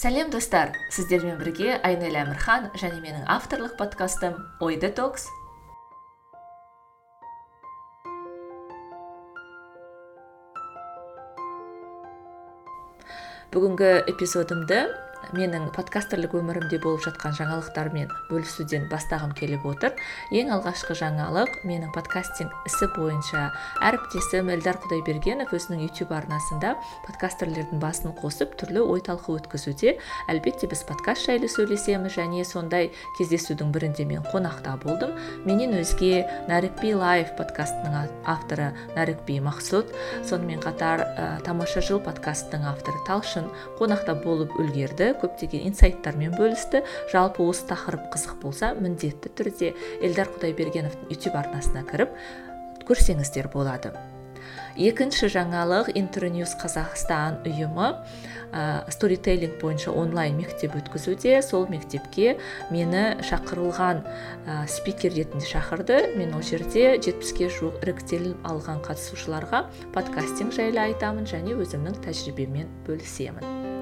сәлем достар. Сіздермен бірге айнель әмірхан және менің авторлық подкастым ой детокс. Бүгінгі эпизодымды менің подкастерлік өмірімде болып жатқан жаңалықтармен бөлісуден бастағым келіп отыр. Ең алғашқы жаңалық менің подкастинг ісі бойынша. Әріптесім эльдар құдайбергенов өзінің YouTube арнасында подкастерлердің басын қосып түрлі ой талқы өткізуде. Әлбетте біз подкаст жайлы сөйлесеміз және сондай кездесудің бірінде мен қонақта болдым. Менен өзге нәрікби лайф подкастының авторы нәрікби мақсұт сонымен қатар ә, тамаша жыл подкастының авторы талшын қонақта болып үлгерді көптеген инсайттармен бөлісті. Жалпы осы тақырып қызық болса міндетті түрде эльдар құдайбергеновтың ютуб арнасына кіріп көрсеңіздер болады. Екінші жаңалық интерньюз қазақстан ұйымы ә, сторителлинг бойынша онлайн мектеп өткізуде. Сол мектепке мені шақырылған ә, спикер ретінде шақырды. Мен ол жерде жетпіске жуық іріктеліп алған қатысушыларға подкастинг жайлы айтамын және өзімнің тәжірибеммен бөлісемін.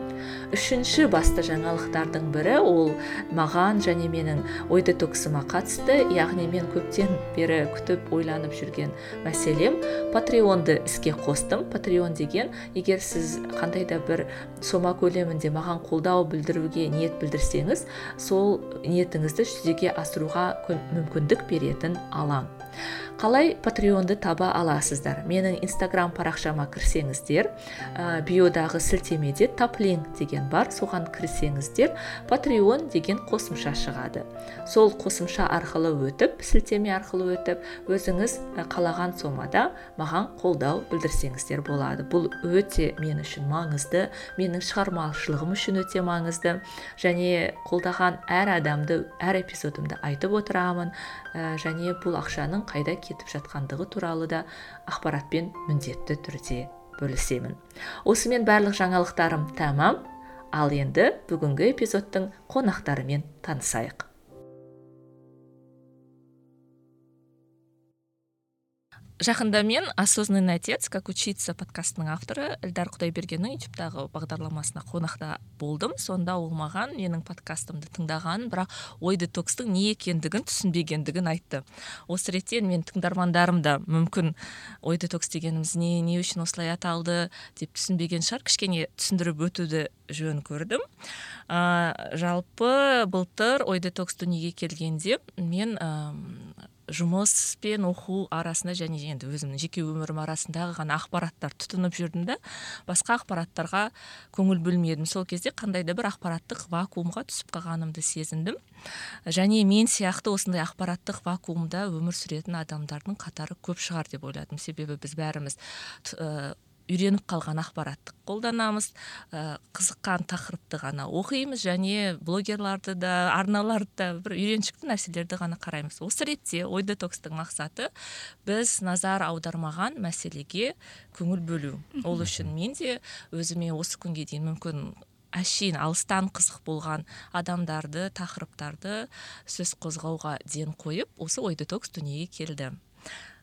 Үшінші басты жаңалықтардың бірі ол маған және менің ой детоксыма қатысты яғни мен көптен бері күтіп ойланып жүрген мәселем. Патреонды іске қостым. Патреон деген егер сіз қандай да бір сома көлемінде маған қолдау білдіруге ниет білдірсеңіз сол ниетіңізді жүзеге асыруға мүмкіндік беретін алаң. Қалай патреонды таба аласыздар? Менің инстаграм парақшама кірсеңіздер ә, биодағы сілтемеде таплинк деген бар соған кірсеңіздер патреон деген қосымша шығады. Сол қосымша арқылы өтіп сілтеме арқылы өтіп өзіңіз қалаған сомада маған қолдау білдірсеңіздер болады. Бұл өте мен үшін маңызды менің шығармашылығым үшін өте маңызды. Және қолдаған әр адамды әр эпизодымда айтып отырамын ә, және бұл ақшаның қайда кетіп жатқандығы туралы да ақпаратпен міндетті түрде бөлісемін. Осымен барлық жаңалықтарым тәмам ал енді бүгінгі эпизодтың қонақтарымен танысайық. Жақында мен осознанный отец как учиться подкастының авторы эльдар құдайбергеннің ютубтағы бағдарламасына қонақта болдым. Сонда ол маған менің подкастымды тыңдағанын бірақ ой детокстың не екендігін түсінбегендігін айтты. Осы ретте мен тыңдармандарым да мүмкін ой детокс дегеніміз не не үшін осылай аталды? деп түсінбеген шығар. Кішкене түсіндіріп өтуді жөн көрдім. Ә, жалпы былтыр ой детокс дүниеге келгенде мен жұмыс пен оқу арасында және енді өзімнің жеке өмірім арасындағы ғана ақпараттар тұтынып жүрдім да басқа ақпараттарға көңіл бөлмедім. Сол кезде қандай да бір ақпараттық вакуумға түсіп қалғанымды сезіндім. Және мен сияқты осындай ақпараттық вакуумда өмір сүретін адамдардың қатары көп шығар деп ойладым. Себебі біз бәріміз үйреніп қалған ақпаратты қолданамыз. Ә, қызыққан тақырыпты ғана оқимыз және блогерларды да арналарды да бір үйреншікті нәрселерді ғана қараймыз. Осы ретте ой детокстың мақсаты біз назар аудармаған мәселеге көңіл бөлу. Ол үшін мен де өзіме осы күнге дейін мүмкін әшейін алыстан қызық болған адамдарды тақырыптарды сөз қозғауға ден қойып осы ой детокс дүниеге келді.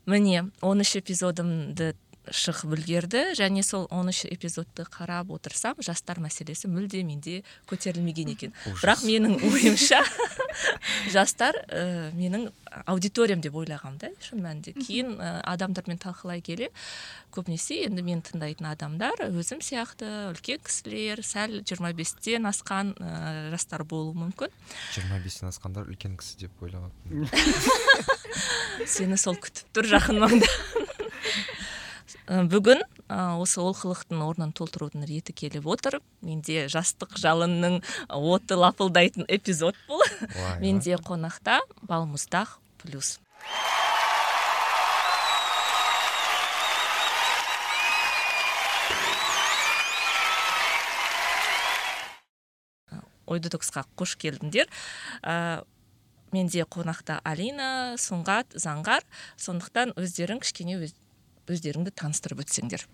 Міне он үш эпизодымды шығып үлгерді. Және сол он үш эпизодты қарап отырсам жастар мәселесі мүлде менде көтерілмеген екен. Бірақ менің ойымша жастар ә, менің аудиториям деп ойлағанмын да шын мәнінде. Кейін ә, адамдармен талқылай келе көбінесе енді мен тыңдайтын адамдар өзім сияқты үлкен кісілер сәл жиырма бестен асқан ә, жастар болуы мүмкін. Жиырма бестен асқандар үлкен кісі деп ойлағанмын сені сол күтіп тұр жақын маңда. бүгін осы олқылықтың орнын толтырудың реті келіп отыр. Менде жастық жалынның оты лапылдайтын эпизод бұл. Менде қонақта балмұздақ плюс. Ой детоксқа қош келдіңдер. Менде қонақта алина сұңғат заңғар. Сондықтан өздерің кішкене өз, өздеріңді таныстырып өтсеңдер.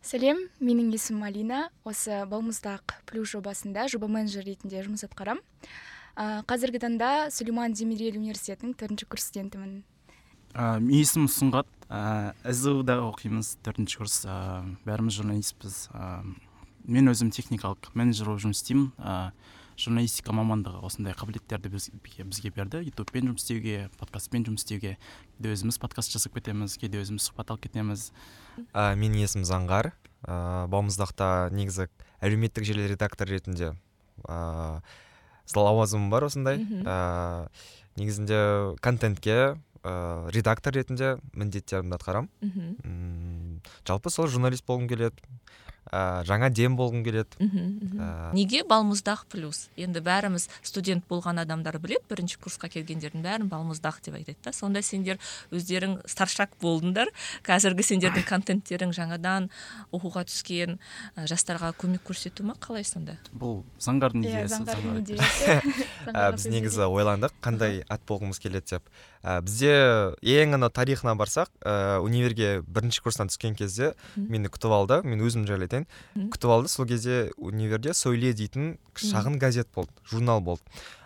Сәлем менің есімім алина. Осы балмұздақ плюс жобасында жоба менеджер ретінде жұмыс атқарамын. Ә, қазіргі таңда сүлейман демирел университетінің төртінші курс студентімін ә, менің есімім сұңғат. Ә, сзу да оқимыз төртінші курс. Ә, бәріміз журналистпіз. Ә, мен өзім техникалық менеджер болып жұмыс істеймін. Ә, журналистика мамандығы осындай қабілеттерді біз, бізге берді. Ютубпен жұмыс істеуге подкастпен жұмыс істеуге. Кейде өзіміз подкаст жасап кетеміз кейде өзіміз сұхбат алып кетеміз. Ә, менің есімім заңғар. Ә, балмұздақта негізі әлеуметтік желі редактор ретінде ә, лауазымым бар осындай. Ә, негізінде контентке ә, редактор ретінде міндеттерімді атқарамын. Мхм. М, жалпы сол журналист болғым келеді. Ә, жаңа дем болғым келеді. Ә, неге балмұздақ плюс? Енді бәріміз студент болған адамдар білет бірінші курсқа келгендердің бәрін балмұздақ деп айтады да. Сонда сендер өздерің старшак болдыңдар. Қазіргі сендердің контенттерің жаңадан оқуға түскен ә, жастарға көмек көрсету ма? Қалай сонда? Бұл заңғардың иә идеясы біз негізі ойландық қандай ат болғымыз келеді деп. Ә, бізде ең ана тарихына барсақ ә, универге бірінші курстан түскен кезде мені күтіп алды. Мен өзім жайлы айтайын. Мгм. күтіп алды. Сол кезде универде сөйле дейтін шағын газет болды журнал болды.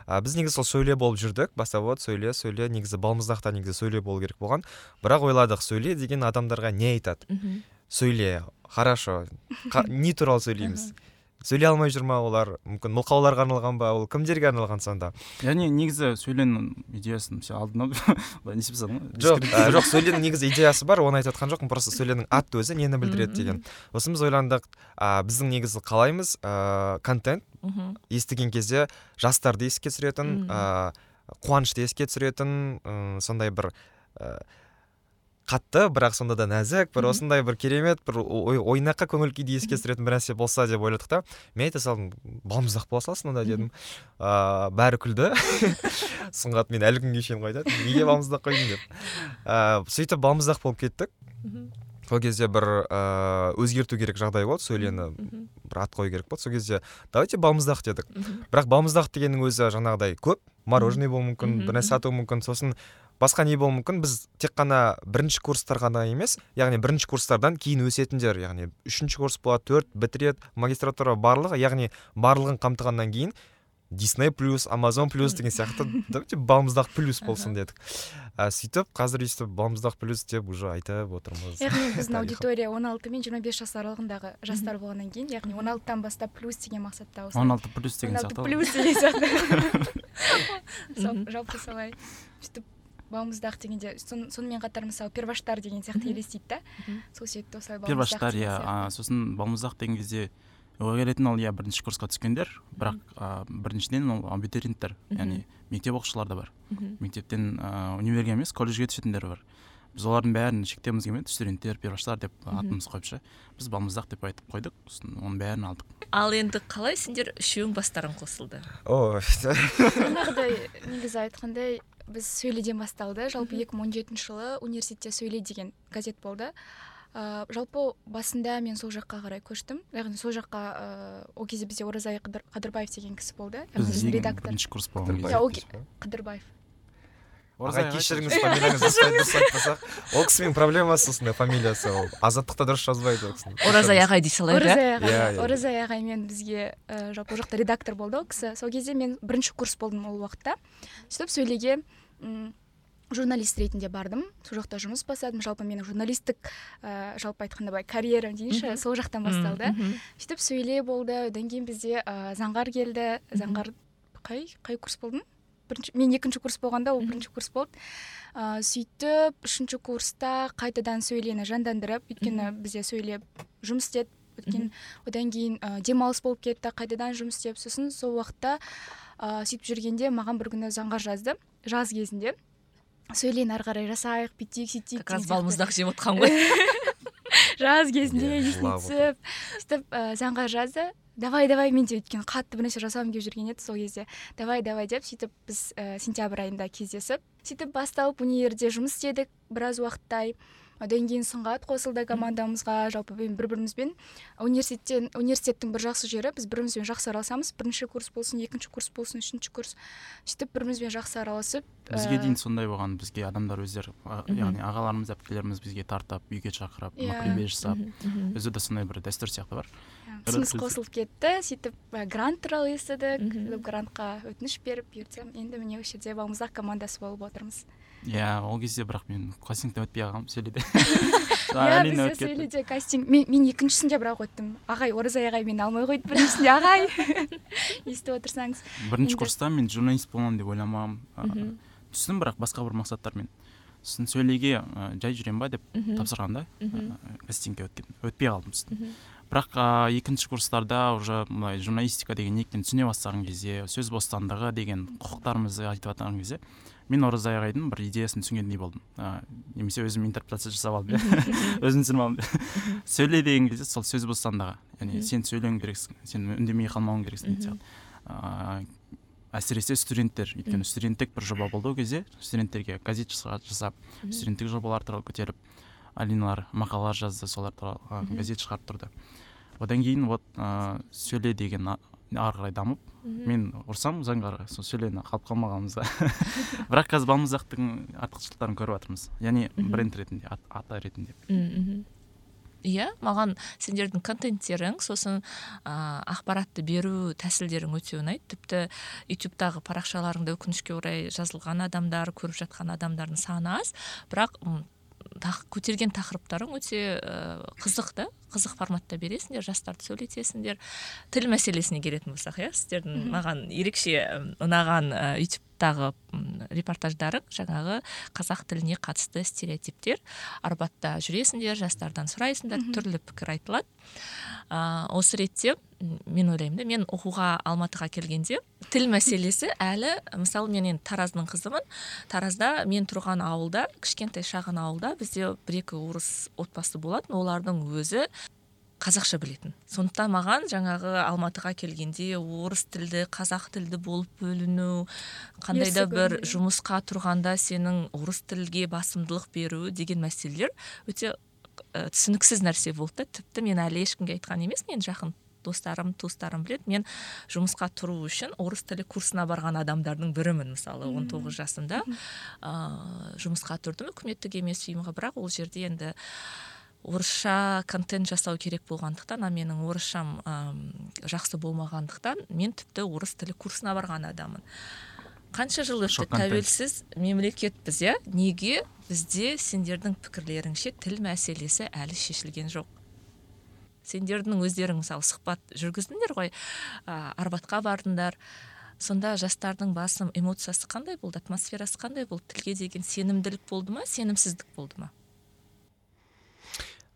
Ә, біз негізі сол сөйле болып жүрдік. Бастап вот сөйле сөйле негізі балмұздақта негізі сөйле болу керек болған. Бірақ ойладық сөйле деген адамдарға не айтады? Сөйле хорошо не туралы сөйлейміз. Сөйлей алмай жүр ма олар. Мүмкін мылқауларға арналған ба ол кімдерге арналған сонда яғни негізі сөйленің идеясын сен алдын былай не істеп тастадың ғой жоқ ә, жоқ сөйленің негізі идеясы бар оны айтып жатқан жоқпын. Просто сөйленің аты өзі нені білдіреді деген. Сосын біз ойландық ә, біздің негізі қалаймыз ә, контент. Мхм естіген кезде жастарды еске түсіретін ә, қуанышты еске түсіретін м, сондай бір ә, қатты бірақ сонда да нәзік бір осындай бір керемет бір ой- ойнақы көңіл күйді еске түсіретін бір нәрсе болса деп ойладық та. Мен айта салдым балмұздақ бола салсын онда дедім. Ыыы бәрі күлді. Сұңғат мен әлі күнге шейін қайтады. Неге балмұздақ қойдың деп. Ыыы сөйтіп балмұздақ болып кеттік. Сол кезде бір ыыы өзгерту керек жағдай болды сөйлені бір ат қою керек болды. Сол кезде давайте балмұздақ дедік. Бірақ балмұздақ дегеннің өзі жаңағыдай көп мороженое болуы мүмкін бір нәрсе сатуы мүмкін. Сосын басқа не болуы мүмкін? Біз тек қана бірінші курстар ғана емес яғни бірінші курстардан кейін өсетіндер яғни үшінші курс болады төрт бітіреді магистратура барлығы яғни барлығын қамтығаннан кейін дисней плюс амазон плюс деген сияқты давайте балмұздақ плюс болсын дедік. Ә, сөйтіп қазір өйстіп балмұздақ плюс деп уже айтып отырмыз. Яғни біздің аудитория он алты мен жиырма бес жас аралығындағы жастар болғаннан кейін яғни он алтыдан бастап плюс деген мақсатта осы. он алты плюс деген 16 сияқты плюс деген сияқты. Жалпы солай. Сөйтіп балмұздақ дегенде сон- сонымен қатар мысалы перваштар деген сияқты елестейді да. Сол себепті осылай перваштар иә сосын балмұздақ деген кезде ойға келетін ол иә бірінші курсқа түскендер. Бірақ а, біріншіден ол абитуриенттер яғни мектеп оқушылар да бар. Мектептен ә, универге емес колледжге түсетіндер бар. Біз олардың бәрін шектеуіміз келмеді. Студенттер перваштар деп атымыз қойыпша біз балмұздақ деп айтып қойдық. Сосын оның бәрін алдық. Ал енді қалай сендер үшеуің бастарың қосылды? О жаңағыдай негізі айтқандай біз сөйледен басталды. Жалпы 2017 жылы университетте сөйле деген газет болды. Ә, жалпы басында мен сол жаққа қарай көштім. Яғни сол жаққа ә, ол кезде бізде оразай Қыдыр- қыдырбаев деген кісі болды. Редактор. бірінші курс болған Иә, қыдырбаев. Ағай кешіріңіз фамилияңызды дұрыс айт- дұрыс айтпасақ. Ол кісінің проблемасы осындай фамилиясы? Ол азаттықта дұрыс жазбайды ол кісінің. Оразай ағай дей салайық иә оразай ағай. Иә, иә. оразай ағаймен бізге жалпы ол жақта редактор болды ол кісі. Сол кезде мен бірінші курс болдым ол уақытта. Сөйтіп сөйлеге журналист ретінде бардым. Сол жақта жұмыс бастадым. Жалпы менің журналистік ә, жалпы айтқанда былай карьерам дейінші сол жақтан басталды. Сөйтіп сөйле болды. Одан кейін бізде ә, заңғар келді. Заңғар қай қай курс болдың? Бірінші мен екінші курс болғанда ол бірінші курс болды. Ә, сөйтіп үшінші курста қайтадан сөйлені жандандырып өйткені бізде сөйлеп жұмыс істеді. Өткен одан кейін ә, демалыс болып кетті қайтадан жұмыс істеп сосын сол уақытта ә, сөйтіп жүргенде маған бір күні заңғар жазды. Жаз кезінде. Сөйлені ары қарай жасайық бүйтейік сөйтейік как раз балмұздақ жеп отқан ғой. Жаз кезінде есіне түсіп сөйтіп ә, заңға жазды. Давай давай мен де өйткені қатты бір нәрсе жасағым келіп жүрген еді сол кезде. Давай давай деп сөйтіп біз ә, сентябрь айында кездесіп сөйтіп басталып универде жұмыс істедік біраз уақыттай. Одан кейін сұңғат қосылды командамызға жалпы мен бір бірімізбен университеттен университеттің бір жақсы жері біз бір бірімізбен жақсы араласамыз. Бірінші курс болсын екінші курс болсын үшінші курс. Сөйтіп бір бірімізбен жақсы араласып бізге ә, дейін сондай болған бізге адамдар өздері яғни ағаларымыз әпкелеріміз бізге тартып үйге шақырып Иә. мақрибе жасап өзі де сондай бір дәстүр сияқты бар. Күлді. қосылып кетті. Сөйтіп грант туралы естідік. Грантқа өтініш беріп бұйыртсам енді міне осы жерде балмұздақ командасы болып отырмыз. Иә ол кезде бірақ мен кастингтен өтпей қалғанмын сөйледе иә бізде сөйледе кастинг. Мен мен екіншісінде бірақ өттім. Ағай оразай ағай мені алмай қойды біріншісінде ағай. Естіп отырсаңыз. Бірінші курста мен журналист боламын деп ойламағанмын түстім бірақ басқа бір мақсаттармен сосын сөйлеге жай жүремін ба деп тапсырғанда кастингке өткен өтпей қалдым Мгм. Бірақ ә, екінші курстарда уже мындай журналистика деген не екенін түсіне бастаған кезде сөз бостандығы деген құқықтарымызды айтып жатқан кезде мен оразай ағайдың бір идеясын түсінгендей болдым. Ә, немесе өзім интерпретация жасап алдым. Иә өзім түсініп алдым сөйле деген кезде сол сөз бостандығы яғни сен сөйлеуің керексің сен үндемей қалмауың керексің деген сияқты. Ыыы әсіресе студенттер өйткені студенттік бір жоба болды ол кезде студенттерге газет жаса- жасап студенттік жобалар туралы көтеріп алиналар мақалалар жазды солар туралы газет шығарып тұрды. Одан кейін вот ыыы сөйле деген ары қарай дамып мен ұрсам заңға қарай сол сөйлені қалып қалмағанбыз да бірақ қазір балмұздақтың артықшылықтарын көріп жатырмыз. Яғни бренд ретінде ат- ата ретінде. Иә маған сендердің контенттерің сосын ә, ақпаратты беру тәсілдерің өте ұнайды. Тіпті ютубтағы парақшаларыңда өкінішке орай жазылған адамдар көріп жатқан адамдардың саны аз. Бірақ көтерген тақырыптарың өте ә, қызық та. Қызық форматта бересіңдер жастарды сөйлетесіңдер. Тіл мәселесіне келетін болсақ иә сіздердің маған ерекше ұнаған ютубтағы репортаждарың жаңағы қазақ тіліне қатысты стереотиптер. Арбатта жүресіңдер жастардан сұрайсыңдар түрлі пікір айтылады. Ә, осы ретте мен ойлаймын да мен оқуға алматыға келгенде тіл мәселесі әлі мысалы мен енді тараздың қызымын. Таразда мен тұрған ауылда кішкентай шағын ауылда бізде бір екі орыс отбасы болатын. Олардың өзі қазақша білетін. Сондықтан маған жаңағы алматыға келгенде орыс тілді қазақ тілді болып бөліну қандай да бір жұмысқа тұрғанда сенің орыс тілге басымдылық беру деген мәселелер өте ә, түсініксіз нәрсе болды да. Тіпті мен әлі ешкімге айтқан емеспін енді жақын достарым туыстарым біледі. Мен жұмысқа тұру үшін орыс тілі курсына барған адамдардың бірімін мысалы Мм. 19 жасымда. Ыыы жұмысқа тұрдым үкіметтік емес ұйымға бірақ ол жерде енді орысша контент жасау керек болғандықтан а менің орысшам ам, жақсы болмағандықтан мен тіпті орыс тілі курсына барған адаммын. Қанша жыл өтті? Тәуелсіз мемлекетпіз иә? Неге бізде сендердің пікірлеріңше тіл мәселесі әлі шешілген жоқ? Сендердің өздерің мысалы сұхбат жүргіздіңдер ғой ә, арбатқа бардыңдар. Сонда жастардың басым эмоциясы қандай болды? Атмосферасы қандай болды? Тілге деген сенімділік болды ма сенімсіздік болды ма?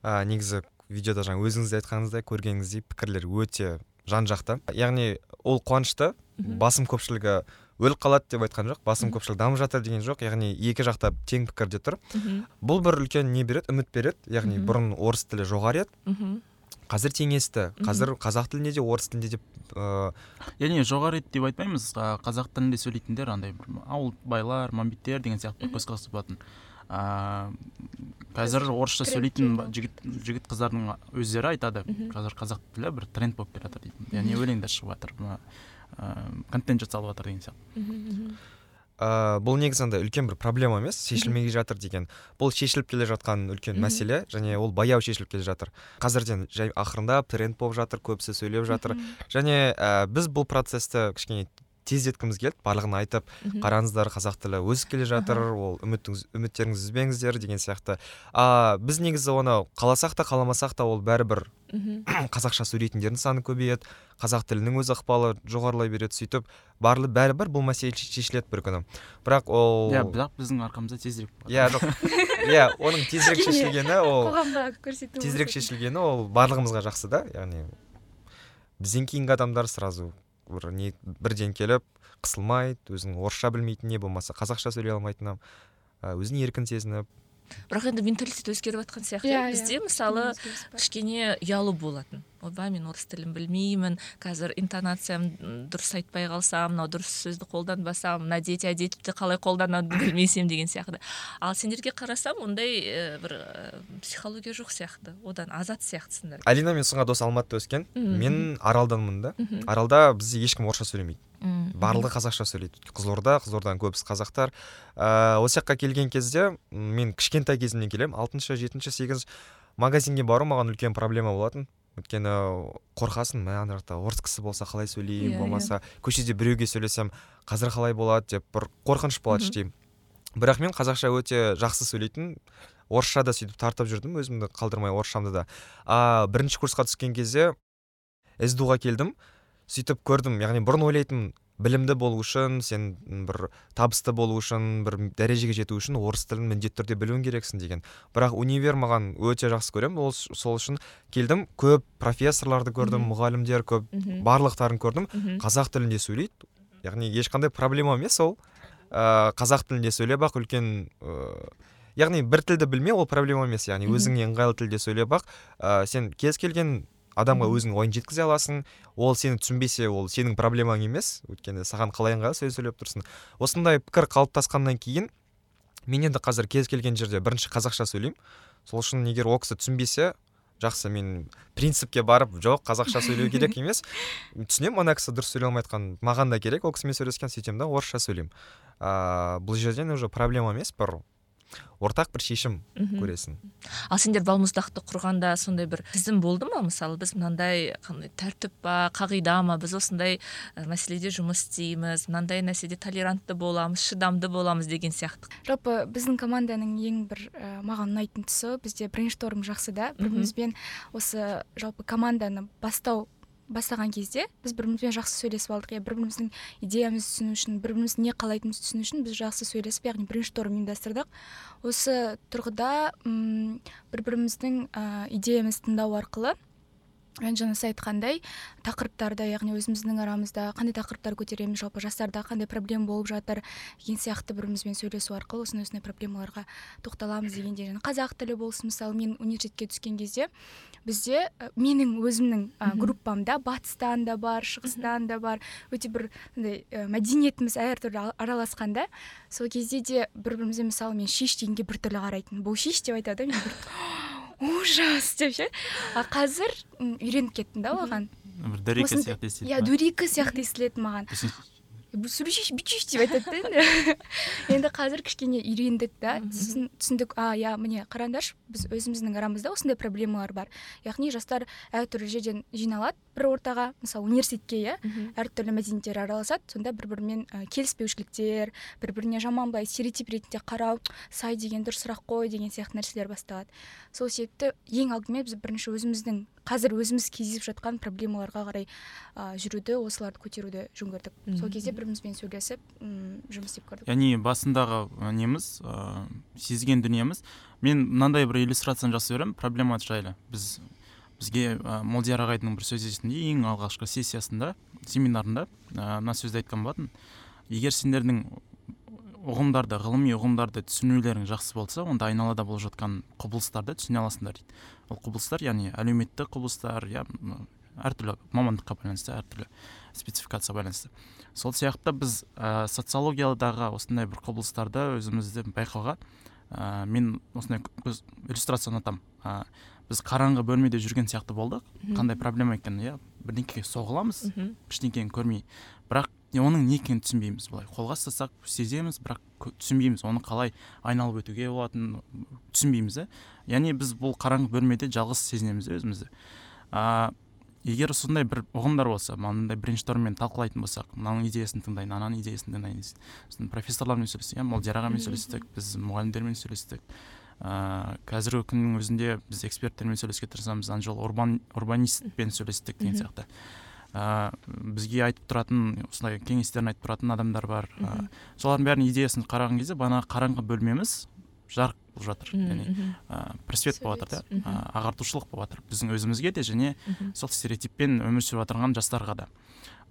Ә, негізі видеода жаңа өзіңіз де айтқаныңыздай көргеніңіздей пікірлер өте жан жақты. Яғни ол қуанышты басым көпшілігі өліп қалады деп айтқан жоқ басым көпшілігі дамып жатыр деген жоқ яғни екі жақта тең пікірде тұр. Мхм бұл бір үлкен не береді? Үміт береді яғни бұрын орыс тілі жоғары еді. Мхм қазір теңесті қазір қазақ тілінде де орыс тілінде де ыыы яғни жоғары еді деп айтпаймыз қазақ тілінде сөйлейтіндер андай бір ауыл байлар мамбеттер деген сияқты көзқарас болатын а, қазір орысша сөйлейтін жігіт жігіт қыздардың өздері айтады. Қазір қазақ тілі бір тренд болып келе жатыр дейді яғни өлеңдер шығып жатыр мына, а, контент жасалып жатыр деген сияқты. Ә, бұл негізі андай үлкен бір проблема емес шешілмей жатыр деген. Бұл шешіліп келе жатқан үлкен мәселе және ол баяу шешіліп келе жатыр. Қазірден жай ақырындап тренд болып жатыр көбісі сөйлеп жатыр. Және ә, біз бұл процессті кішкене тездеткіміз келді барлығын айтып қараңыздар қазақ тілі өсіп келе жатыр ол үміттіңіз үміттеріңізді үзбеңіздер деген сияқты. А біз негізі оны қаласақ та қаламасақ та ол бәрібір мхм. қазақша сөйлейтіндердің саны көбейеді қазақ тілінің өз ықпалы жоғарылай береді сөйтіп барлы бәрібір бұл мәселе шешіледі бір күні. Бірақ ол иә бірақ біздің арқамызда тезірек иә жоқ. Иә оның тезірек шешілгені ол қоғамға көрсету тезірек шешілгені ол барлығымызға жақсы да яғни бізден кейінгі адамдар сразу бір не бірден келіп қысылмайды өзінің орысша білмейтін не болмаса қазақша сөйлей алмайтынына өзін еркін сезініп бірақ енді менталитет өзгеріп жатқан сияқты. Иә, иә иә. бізде мысалы Өзгеріс бар. кішкене ұялу болатын. Ойбай мен орыс тілін білмеймін. Қазір интонациям дұрыс айтпай қалсам мынау дұрыс сөзді қолданбасам мына дети әдетті қалай қолданады білмесем деген сияқты. Ал сендерге қарасам ондай э, бір э, психология жоқ сияқты. Одан азат сияқтысыңдар алина мен сұңға дос алматыда өскен. Мен аралданмын да. Мхм. аралда бізде ешкім орысша сөйлемейді. Мхм. барлығы қазақша сөйлейді. Қызылорда қызылорданың көбісі қазақтар. Ыыы осы жаққа келген кезде мен кішкентай кезімнен келемін. Алтыншы жетінші сегізінші магазинге бару маған үлкен проблема болатын. Өйткені қорқасың мә ана жақта орыс кісі болса қалай Иә, сөйлеймін иә. болмаса көшеде біреуге сөйлесем қазір қалай болады деп бір қорқыныш болады іштей бірақ мен қазақша өте жақсы сөйлейтін орысша да сөйтіп тартып жүрдім өзімді қалдырмай орысшамды да. А бірінші курсқа түскен кезде сду ға келдім. Сөйтіп көрдім. Яғни бұрын ойлайтынмын білімді болу үшін сен бір табысты болу үшін бір дәрежеге жету үшін орыс тілін міндетті түрде білуің керексің деген. Бірақ универ маған өте жақсы көремін. Ол сол үшін келдім көп профессорларды көрдім мұғалімдер көп барлықтарын көрдім. Қазақ тілінде сөйлейді. Яғни ешқандай проблема емес ол. Ә, қазақ тілінде сөйлеп ақ үлкен ә, яғни бір тілді білмеу ол проблема емес. Яғни өзіңе ыңғайлы тілде сөйлеп ақ. Ә, сен кез келген адамға өзің ойын жеткізе аласың. Ол сені түсінбесе ол сенің проблемаң емес. Өйткені саған қалай ыңғайлы сөз сөйлеп тұрсың. Осындай пікір қалыптасқаннан кейін мен енді қазір кез келген жерде бірінші қазақша сөйлеймін. Сол үшін егер ол кісі түсінбесе жақсы мен принципке барып жоқ қазақша сөйлеу керек емес. Түсінемін ана кісі дұрыс сөйлей алмай маған да керек ол кісімен сөйлескен сөйтемін да орысша сөйлеймін. Ыыы бұл жерден уже проблема емес бір ортақ бір шешім көресің. Ал сендер балмұздақты құрғанда сондай бір тізім болды ма? Мысалы біз мынандай қандай тәртіп па қағида ма? Біз осындай мәселеде жұмыс істейміз мынандай нәрседе толерантты боламыз шыдамды боламыз деген сияқты. Жалпы біздің команданың ең бір ә, маған ұнайтын тұсы бізде брейншторм жақсы да. Бір бірімізбен осы жалпы команданы бастау бастаған кезде біз бір бірімізбен жақсы сөйлесіп алдық. Иә бір біріміздің идеямызды түсіну үшін бір біріміз не қалайтынымызды түсіну үшін біз жақсы сөйлесіп яғни брейншторм ұйымдастырдық. Осы тұрғыда м бір біріміздің ә, идеямызды тыңдау арқылы жаңа сіз айтқандай тақырыптарды яғни өзіміздің арамызда қандай тақырыптар көтереміз жалпы жастарда қандай проблема болып жатыр деген сияқты бір бірімізбен сөйлесу арқылы осындай осындай проблемаларға тоқталамыз дегенде және қазақ тілі болсын мысалы мен университетке түскен кезде бізде менің өзімнің ә, группамда батыстан да бар шығыстан да бар өте бір андай мәдениетіміз әртүрлі араласқан да. Сол кезде де бір бірімізбен мысалы мен шиш дегенге біртүрлі қарайтынмын. Бұл шиш деп айтады мен ужас деп ше. А қазір үйреніп кеттім да оған. Бір дөрекі сияқты естіледі иә дөрекі сияқты естіледі маған. Сөйлешейші бүйтшейші деп айтады да енді енді қазір кішкене үйрендік та. Сосын түсіндік а иә міне қараңдаршы біз өзіміздің арамызда осындай проблемалар бар. Яғни жастар әртүрлі жерден жиналады бір ортаға мысалы университетке иә әртүрлі мәдениеттер араласады сонда бір бірімен ә, келіспеушіліктер бір біріне жаман былай стереотип ретінде қарау сай деген дұрыс сұрақ қой деген сияқты нәрселер басталады. Сол себепті ең алдымен біз бірінші өзіміздің қазір өзіміз кездесіп жатқан проблемаларға қарай ә, жүруді осыларды көтеруді жөн көрдік. Сол кезде бірімізбен сөйлесіп жұмыс істеп көрдік. Яғни басындағы неміз ә, сезген дүниеміз. Мен мынандай бір иллюстрацияны жақсы көремін. Проблема жайлы. Біз бізге ә, молдияр ағайдың бір сөз ең алғашқы сессиясында семинарында мына сөзді айтқан болатын. Егер сендердің ұғымдарды ғылыми ұғымдарды түсінулерің жақсы болса онда айналада болып жатқан құбылыстарды түсіне аласыңдар дейді. Ол құбылыстар яғни әлеуметтік құбылыстар иә әртүрлі мамандыққа байланысты әртүрлі спецификация байланысты. Сол сияқты біз ә, социологиядағы осындай бір құбылыстарды өзімізді байқауға ә, мен осындай иллюстрация ұнатамын ә, біз қараңғы бөлмеде жүрген сияқты болдық. Қандай проблема екенін иә бірдеңеге соғыламыз ештеңені көрмей. Бірақ оның не екенін түсінбейміз былай. Қолға ұстасақ сеземіз бірақ түсінбейміз оны қалай айналып өтуге болатынын түсінбейміз да яғни біз бұл қараңғы бөлмеде жалғыз сезінеміз өзімізді. А егер сондай бір ұғымдар болса мынандай брейншторммен талқылайтын болсақ мынаның идеясын тыңдайын ананың идеясын тыңдайын сосын профессорлармен сөйлестік иә молдияр ағамен сөйлестік біз мұғалімдермен сөйлестік ыыы қазіргі күннің өзінде біз эксперттермен сөйлесуге тырысамыз ана жолы урбан урбанистпен сөйлестік деген сияқты. Ә, бізге айтып тұратын осындай кеңестерін айтып тұратын адамдар бар ә, солардың бәрінің идеясын қараған кезде бағанағы қараңғы бөлмеміз жарық болып жатыр. Яғни ә, просвет болып жатыр да ағартушылық болып жатыр біздің өзімізге де және сол стереотиппен өмір сүріп жатырған жастарға да.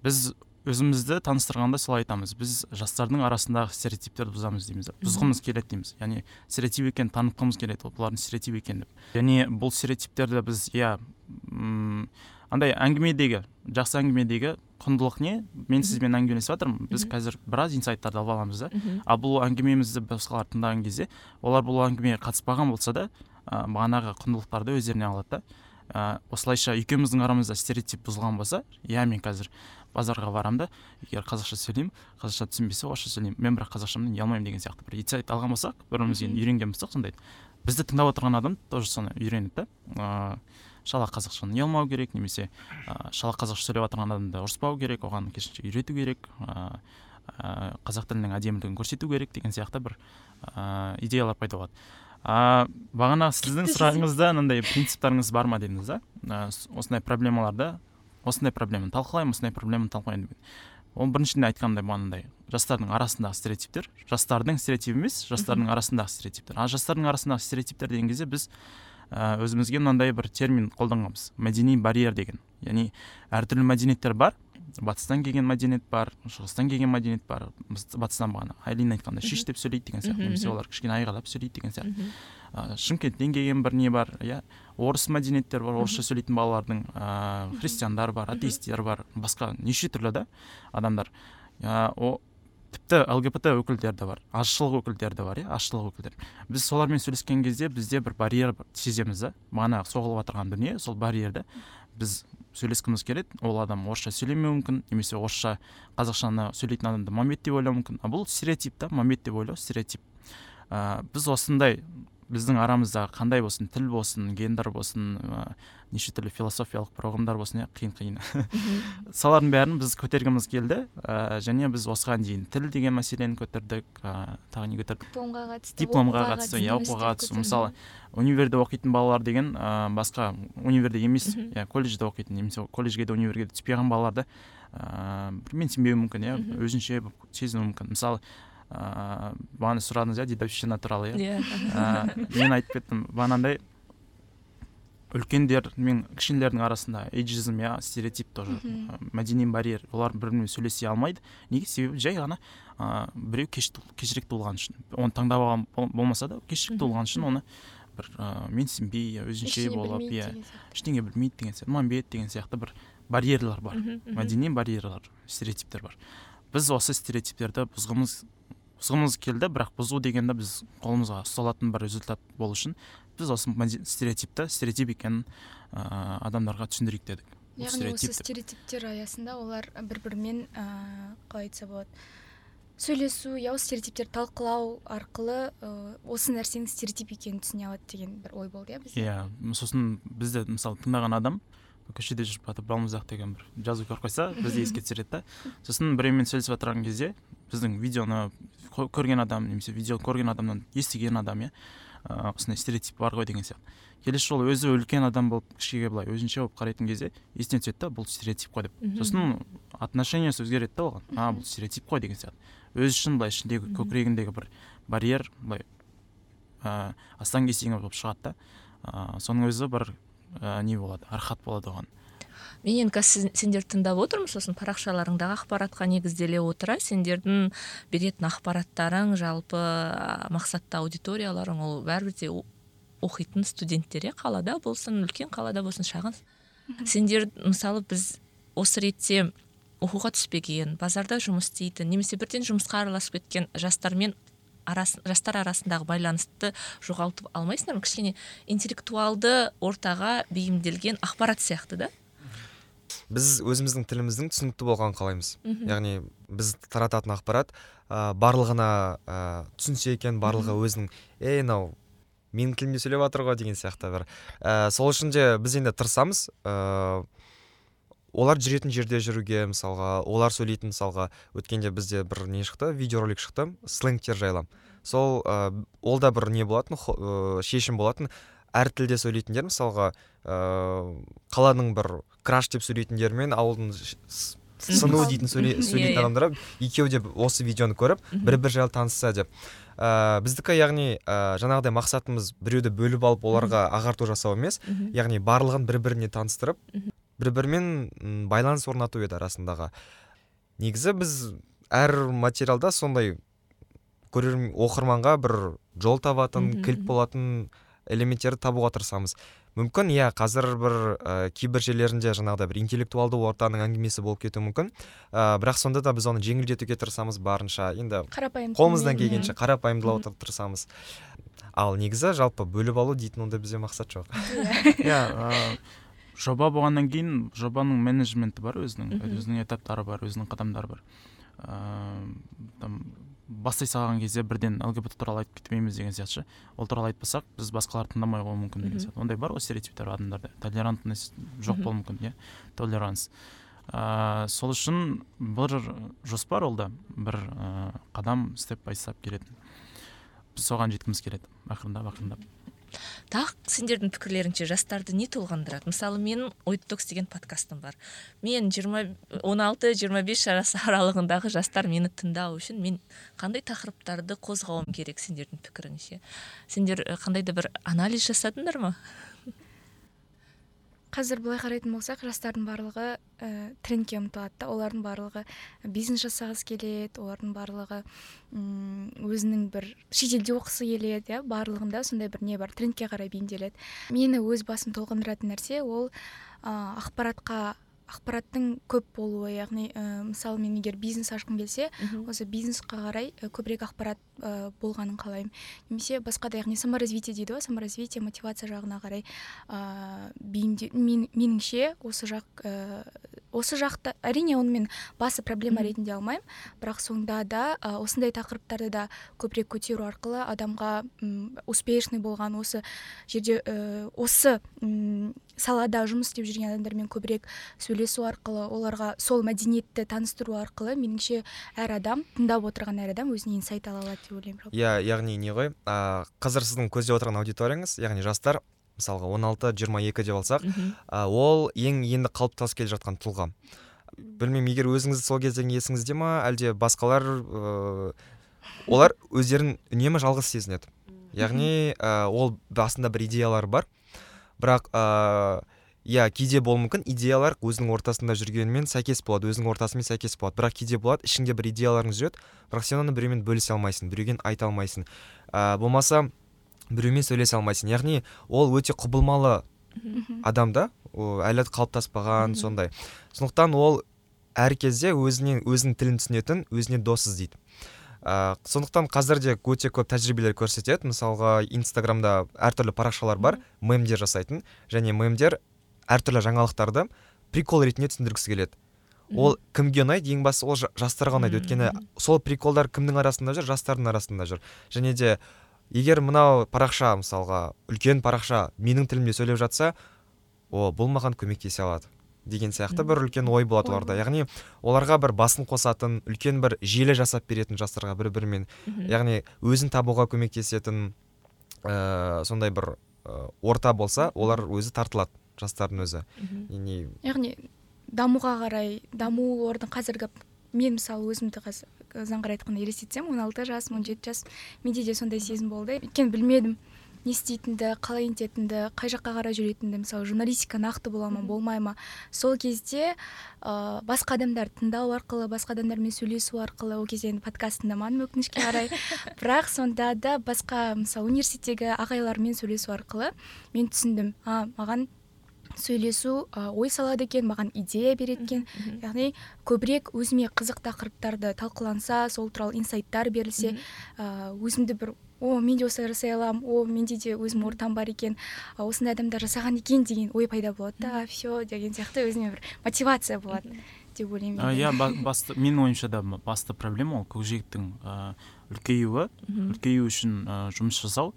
Біз өзімізді таныстырғанда солай айтамыз. Біз жастардың арасындағы стереотиптерді бұзамыз дейміз бұзғымыз келеді дейміз. Яғни стереотип екенін танытқымыз келеді бұлардың стереотип екенін деп және бұл стереотиптерді біз иә андай әңгімедегі жақсы әңгімедегі құндылық не? Мен сізбен әңгімелесіп жатырмын біз қазір біраз инсайттарды алып аламыз да. Ал бұл әңгімемізді басқалар тыңдаған кезде олар бұл әңгімеге қатыспаған болса да ә, бағанағы құндылықтарды өздеріне алады да. Ә, осылайша екеуміздің арамызда стереотип бұзылған болса иә мен қазір базарға барамын да. Егер қазақша сөйлеймін қазақша түсінбесе орысша сөйлеймін. Мен бірақ қазақшамды неге алмаймын деген сияқты бір инсайт алған болсақ бір бірімізге үйренген болсақ сондайды бізді тыңдап отырған адам тоже соны үйренеді да. Шала қазақшаны ұялмау керек немесе ә, шала қазақша сөйлеп жатырған адамды ұрыспау керек оған керісінше үйрету керек ә, ә, қазақ тілінің әдемілігін көрсету керек деген сияқты бір ә, идеялар пайда болады. А бағана сіздің сұрағыңызда мынандай принциптарыңыз бар ма дедіңіз да ә, осындай проблемаларды осындай проблеманы талқылаймын осындай проблеманы талқылаймын деген ол біріншіден айтқандай бағанағыдай жастардың арасындағы стереотиптер жастардың стереотипі емес жастардың арасындағы стереотиптер. А жастардың арасындағы стереотиптер деген кезде біз ә, өзімізге мынандай бір термин қолданғанбыз. Мәдени барьер деген. Яғни әртүрлі мәдениеттер бар. Батыстан келген мәдениет бар шығыстан келген мәдениет бар. Батыстан бағана айлин айтқандай шиш деп сөйлейді деген сияқты. Немесе олар кішкене айғайлап сөйлейді деген сияқты. Ә, шымкенттен келген бір не бар иә. Орыс мәдениеттер бар орысша сөйлейтін балалардың ә, христиандар бар атеисттер бар. Басқа неше түрлі да адамдар. Ә, о тіпті лгбт өкілдері де бар азшылық өкілдері де бар иә азшылық өкілдер. Біз солармен сөйлескен кезде бізде бір барьер сеземіз да бағана соғылып жатырған дүние сол барьерді біз сөйлескіміз келеді. Ол адам орысша сөйлемеуі мүмкін немесе орысша қазақшаны сөйлейтін адамды момет деп ойлауы мүмкін. А бұл стереотип та момет деп ойлау стереотип. Ә, біз осындай біздің арамызда қандай болсын тіл болсын гендер болсын ә, неше түрлі философиялық бір ұғымдар болсын иә қиын қиын. Солардың бәрін біз көтергіміз келді ә, және біз осыған дейін тіл деген мәселені көтердік ә, тағы не көтердік? Дипломға қатысты дипломға қатысты иә оқуға қатысты. мысалы универде оқитын балалар деген ә, басқа универде емес иә колледжде оқитын немесе колледжге де универге де түспей қалған балаларды ыыы менсінбеуі мүмкін иә өзінше сезінуі мүмкін. Мысалы ыыы бағана сұрадыңыз иә дедовщина туралы иә мен айтып кеттім бағанағыдай үлкендер мен кішілердің арасында эйджизм иә стереотип тоже. Мәдени барьер олар бір бірімен сөйлесе алмайды. Неге? Себебі жай ғана ә, біреу кеш, кешірек туылған үшін. Оны таңдап алған болмаса да кешірек туылған үшін оны бір ә, менсінбей өзінше болып иә ештеңе білмейді деген сияқты. Момбет деген сияқты бір барьерлар бар. Мәдени барьерлар стереотиптер бар. Біз осы стереотиптерді бұзғымыз бұзғымыз келді бірақ бұзу дегенді біз қолымызға ұста алатын бір результат болу үшін біз осы стереотипті стереотип екенін ә, адамдарға түсіндірейік дедік. Яғни осы стереотиптер. аясында олар бір бірімен ә, қалай айтса болады сөйлесу я осы стереотиптерді талқылау арқылы ә, осы нәрсенің стереотип екенін түсіне алады деген бір ой болды иә бізде иә сосын бізді мысалы тыңдаған адам көшеде жүріп жатып балмұздақ деген бір жазу көріп қойса бізді еске түсіреді да. Сосын біреумен сөйлесіп жатырған кезде біздің видеоны көрген адам немесе видео көрген адамнан естіген адам иә? Ыыы осындай стереотип бар ғой деген сияқты. Келесі жолы өзі үлкен адам болып кішіге былай өзінше болып қарайтын кезде есіне түседі да бұл стереотип қой деп. Сосын отношениесі өзгереді да оған. А бұл стереотип қой деген сияқты. Өзі үшін былай ішіндегі көкірегіндегі бір барьер былай ыыы астан кестеңі болып шығады да. Ыыы соның өзі бір ә, не болады архат болады оған. Мен енді қазір сендерді тыңдап отырмын сосын парақшаларыңдағы ақпаратқа негізделе отыра сендердің беретін ақпараттарың жалпы мақсатты аудиторияларың ол бәрібір де оқитын студенттер иә қалада болсын үлкен қалада болсын шағын. Сендер мысалы біз осы ретте оқуға түспеген базарда жұмыс істейтін немесе бірден жұмысқа араласып кеткен жастармен арас, жастар арасындағы байланысты жоғалтып алмайсыңдар ма? кішкене интеллектуалды ортаға бейімделген ақпарат сияқты да? Біз өзіміздің тіліміздің түсінікті болғанын қалаймыз. Яғни біз тарататын ақпарат ә, барлығына ә, түсінсе екен барлығы өзінің ей мынау менің тілімде сөйлеп жатыр ғой деген сияқты бір. Ә, сол үшін де біз енді тырысамыз. Ә, олар жүретін жерде жүруге мысалға олар сөйлейтін мысалға. Өткенде бізде бір не шықты? Видеоролик шықты. Сленгтер жайлы сол ә, ол да бір не болатын ә, шешім болатын. Әр тілде сөйлейтіндер мысалға қаланың бір краш деп сөйлейтіндер мен ауылдың сыну дейтін сөйлейтін иә, иә. адамдар екеуі де осы видеоны көріп бір бір жайлы танысса деп. Ә, біздікі яғни ә, жаңағыдай мақсатымыз біреуді бөліп алып оларға ағарту жасау емес. Яғни барлығын бір біріне таныстырып бір бірімен байланыс орнату еді арасындағы. Негізі біз әр материалда сондай көрермен оқырманға бір жол табатын кілт болатын элементтерді табуға тырысамыз. Мүмкін иә қазір бір ә, кейбір жерлерінде жаңағыдай бір интеллектуалды ортаның әңгімесі болып кетуі мүмкін. Ә, бірақ сонда да біз оны жеңілдетуге тырысамыз барынша. Енді қарапайым қолымыздан келгенше қарапайымдылауға тырысамыз. Ал негізі жалпы бөліп алу дейтін ондай бізде мақсат жоқ. Иә. Жоба болғаннан кейін жобаның менеджменті бар өзінің өзінің этаптары бар өзінің қадамдары бар. Ыыы там бастай салған кезде бірден лгбт туралы айтып кетпейміз деген сияқты ше. Ол туралы айтпасақ біз басқаларды тыңдамай қалуы мүмкін деген сияқты. Ондай бар ғой стереотиптер адамдарда. Толерантность жоқ болуы мүмкін иә. Толеранс. Ә, сол үшін бір жоспар ол да. Бір ә, қадам степ бай степ келеді біз соған жеткіміз келеді. Ақырындап ақырындап. Тағы сендердің пікірлеріңше жастарды не толғандырады? Мысалы менің ой детокс деген подкастым бар. Мен жиырма он алты жиырма бес жас аралығындағы жастар мені тыңдау үшін мен қандай тақырыптарды қозғауым керек сендердің пікіріңше? Сендер қандай да бір анализ жасадыңдар ма? Қазір былай қарайтын болсақ жастардың барлығы ә, трендке ұмтылады да. Олардың барлығы бизнес жасағысы келеді олардың барлығы м өзінің бір шетелде оқысы келеді иә. Барлығында сондай бір не бар трендке қарай бейімделеді. Мені өз басым толғандыратын нәрсе ол ә, ақпаратқа ақпараттың көп болуы яғни ә, мысалы мен егер бизнес ашқым келсе осы бизнесқа қарай көбірек ақпарат ә, болғанын қалаймын. Немесе басқа да яғни саморазвитие дейді ғой саморазвитие мотивация жағына қарай ә, бейімде мен, меніңше осы жақ ә, осы жақта әрине оны мен басы проблема ретінде алмаймын. Бірақ сонда да ә, осындай тақырыптарды да көбірек көтеру арқылы адамға успешный болған осы жерде ә, осы салада жұмыс істеп жүрген адамдармен көбірек сөйлесу арқылы оларға сол мәдениетті таныстыру арқылы меніңше әр адам тыңдап отырған әр адам өзіне инсайт ала алады деп ойлаймын иә яғни не ғой ә, қазір сіздің көздеп отырған аудиторияңыз яғни жастар мысалға 16 22 деп алсақ ә, ол ең енді қалыптасып келе жатқан тұлға. Білмеймін егер өзіңіз сол кездегі есіңізде ма әлде басқалар ә, олар өздерін үнемі жалғыз сезінеді. Яғни ә, ол басында бір идеялар бар бірақ ыыы иә кейде болуы мүмкін. Идеялар өзінің ортасында жүргенімен сәйкес болады өзінің ортасымен сәйкес болады. Бірақ кейде болады ішіңде бір идеяларың жүреді бірақ сен оны біреумен бөлісе алмайсың біреуге айта алмайсың. Ә, болмаса біреумен сөйлесе алмайсың. Яғни ол өте құбылмалы адам да әлі қалыптаспаған сондай. Сондықтан ол әр кезде өзіне өзінің тілін түсінетін өзіне дос іздейді ә, сондықтан қазір де өте көп тәжірибелер көрсетеді. Мысалға инстаграмда әртүрлі парақшалар бар. Мемдер жасайтын және мемдер әртүрлі жаңалықтарды прикол ретінде түсіндіргісі келеді. Ол кімге ұнайды? Ең бастысы ол жастарға ұнайды. Өйткені сол приколдар кімнің арасында жүр? Жастардың арасында жүр. Және де егер мынау парақша мысалға үлкен парақша менің тілімде сөйлеп жатса о бұл маған көмектесе алады деген сияқты бір үлкен ой болады оларда. яғни оларға бір басын қосатын үлкен бір желі жасап беретін жастарға бір бірімен яғни өзін табуға көмектесетін ә, сондай бір ә, орта болса олар өзі тартылады. Жастардың өзі. Не яғни дамуға қарай даму олардың қазіргі мен мысалы өзімді қазір заңғар айтқанда елестетсем он алты жас он жеті жас менде де сондай сезім болды. Өйткені білмедім не істейтінді қалай нететінді қай жаққа қарай жүретінді. Мысалы журналистика нақты бола ма болмай ма. Сол кезде ә, басқа адамдарды тыңдау арқылы басқа адамдармен сөйлесу арқылы ол кезде енді подкаст тыңдамадым өкінішке қарай. Бірақ сонда да басқа мысалы университеттегі ағайлармен сөйлесу арқылы мен түсіндім а маған сөйлесу ә, ой салады екен маған идея береді екен яғни көбірек өзіме қызық тақырыптарды талқыланса сол туралы инсайттар берілсе ә, өзімді бір о мен де осылай жасай аламын о менде де өзім ортам бар екен осындай адамдар жасаған екен деген ой пайда болады да все деген сияқты өзіме бір мотивация болады деп ойлаймын иә басты менің ойымша да басты проблема ол көкжиектің ыыы үлкеюі. Үлкею үшін жұмыс жасау.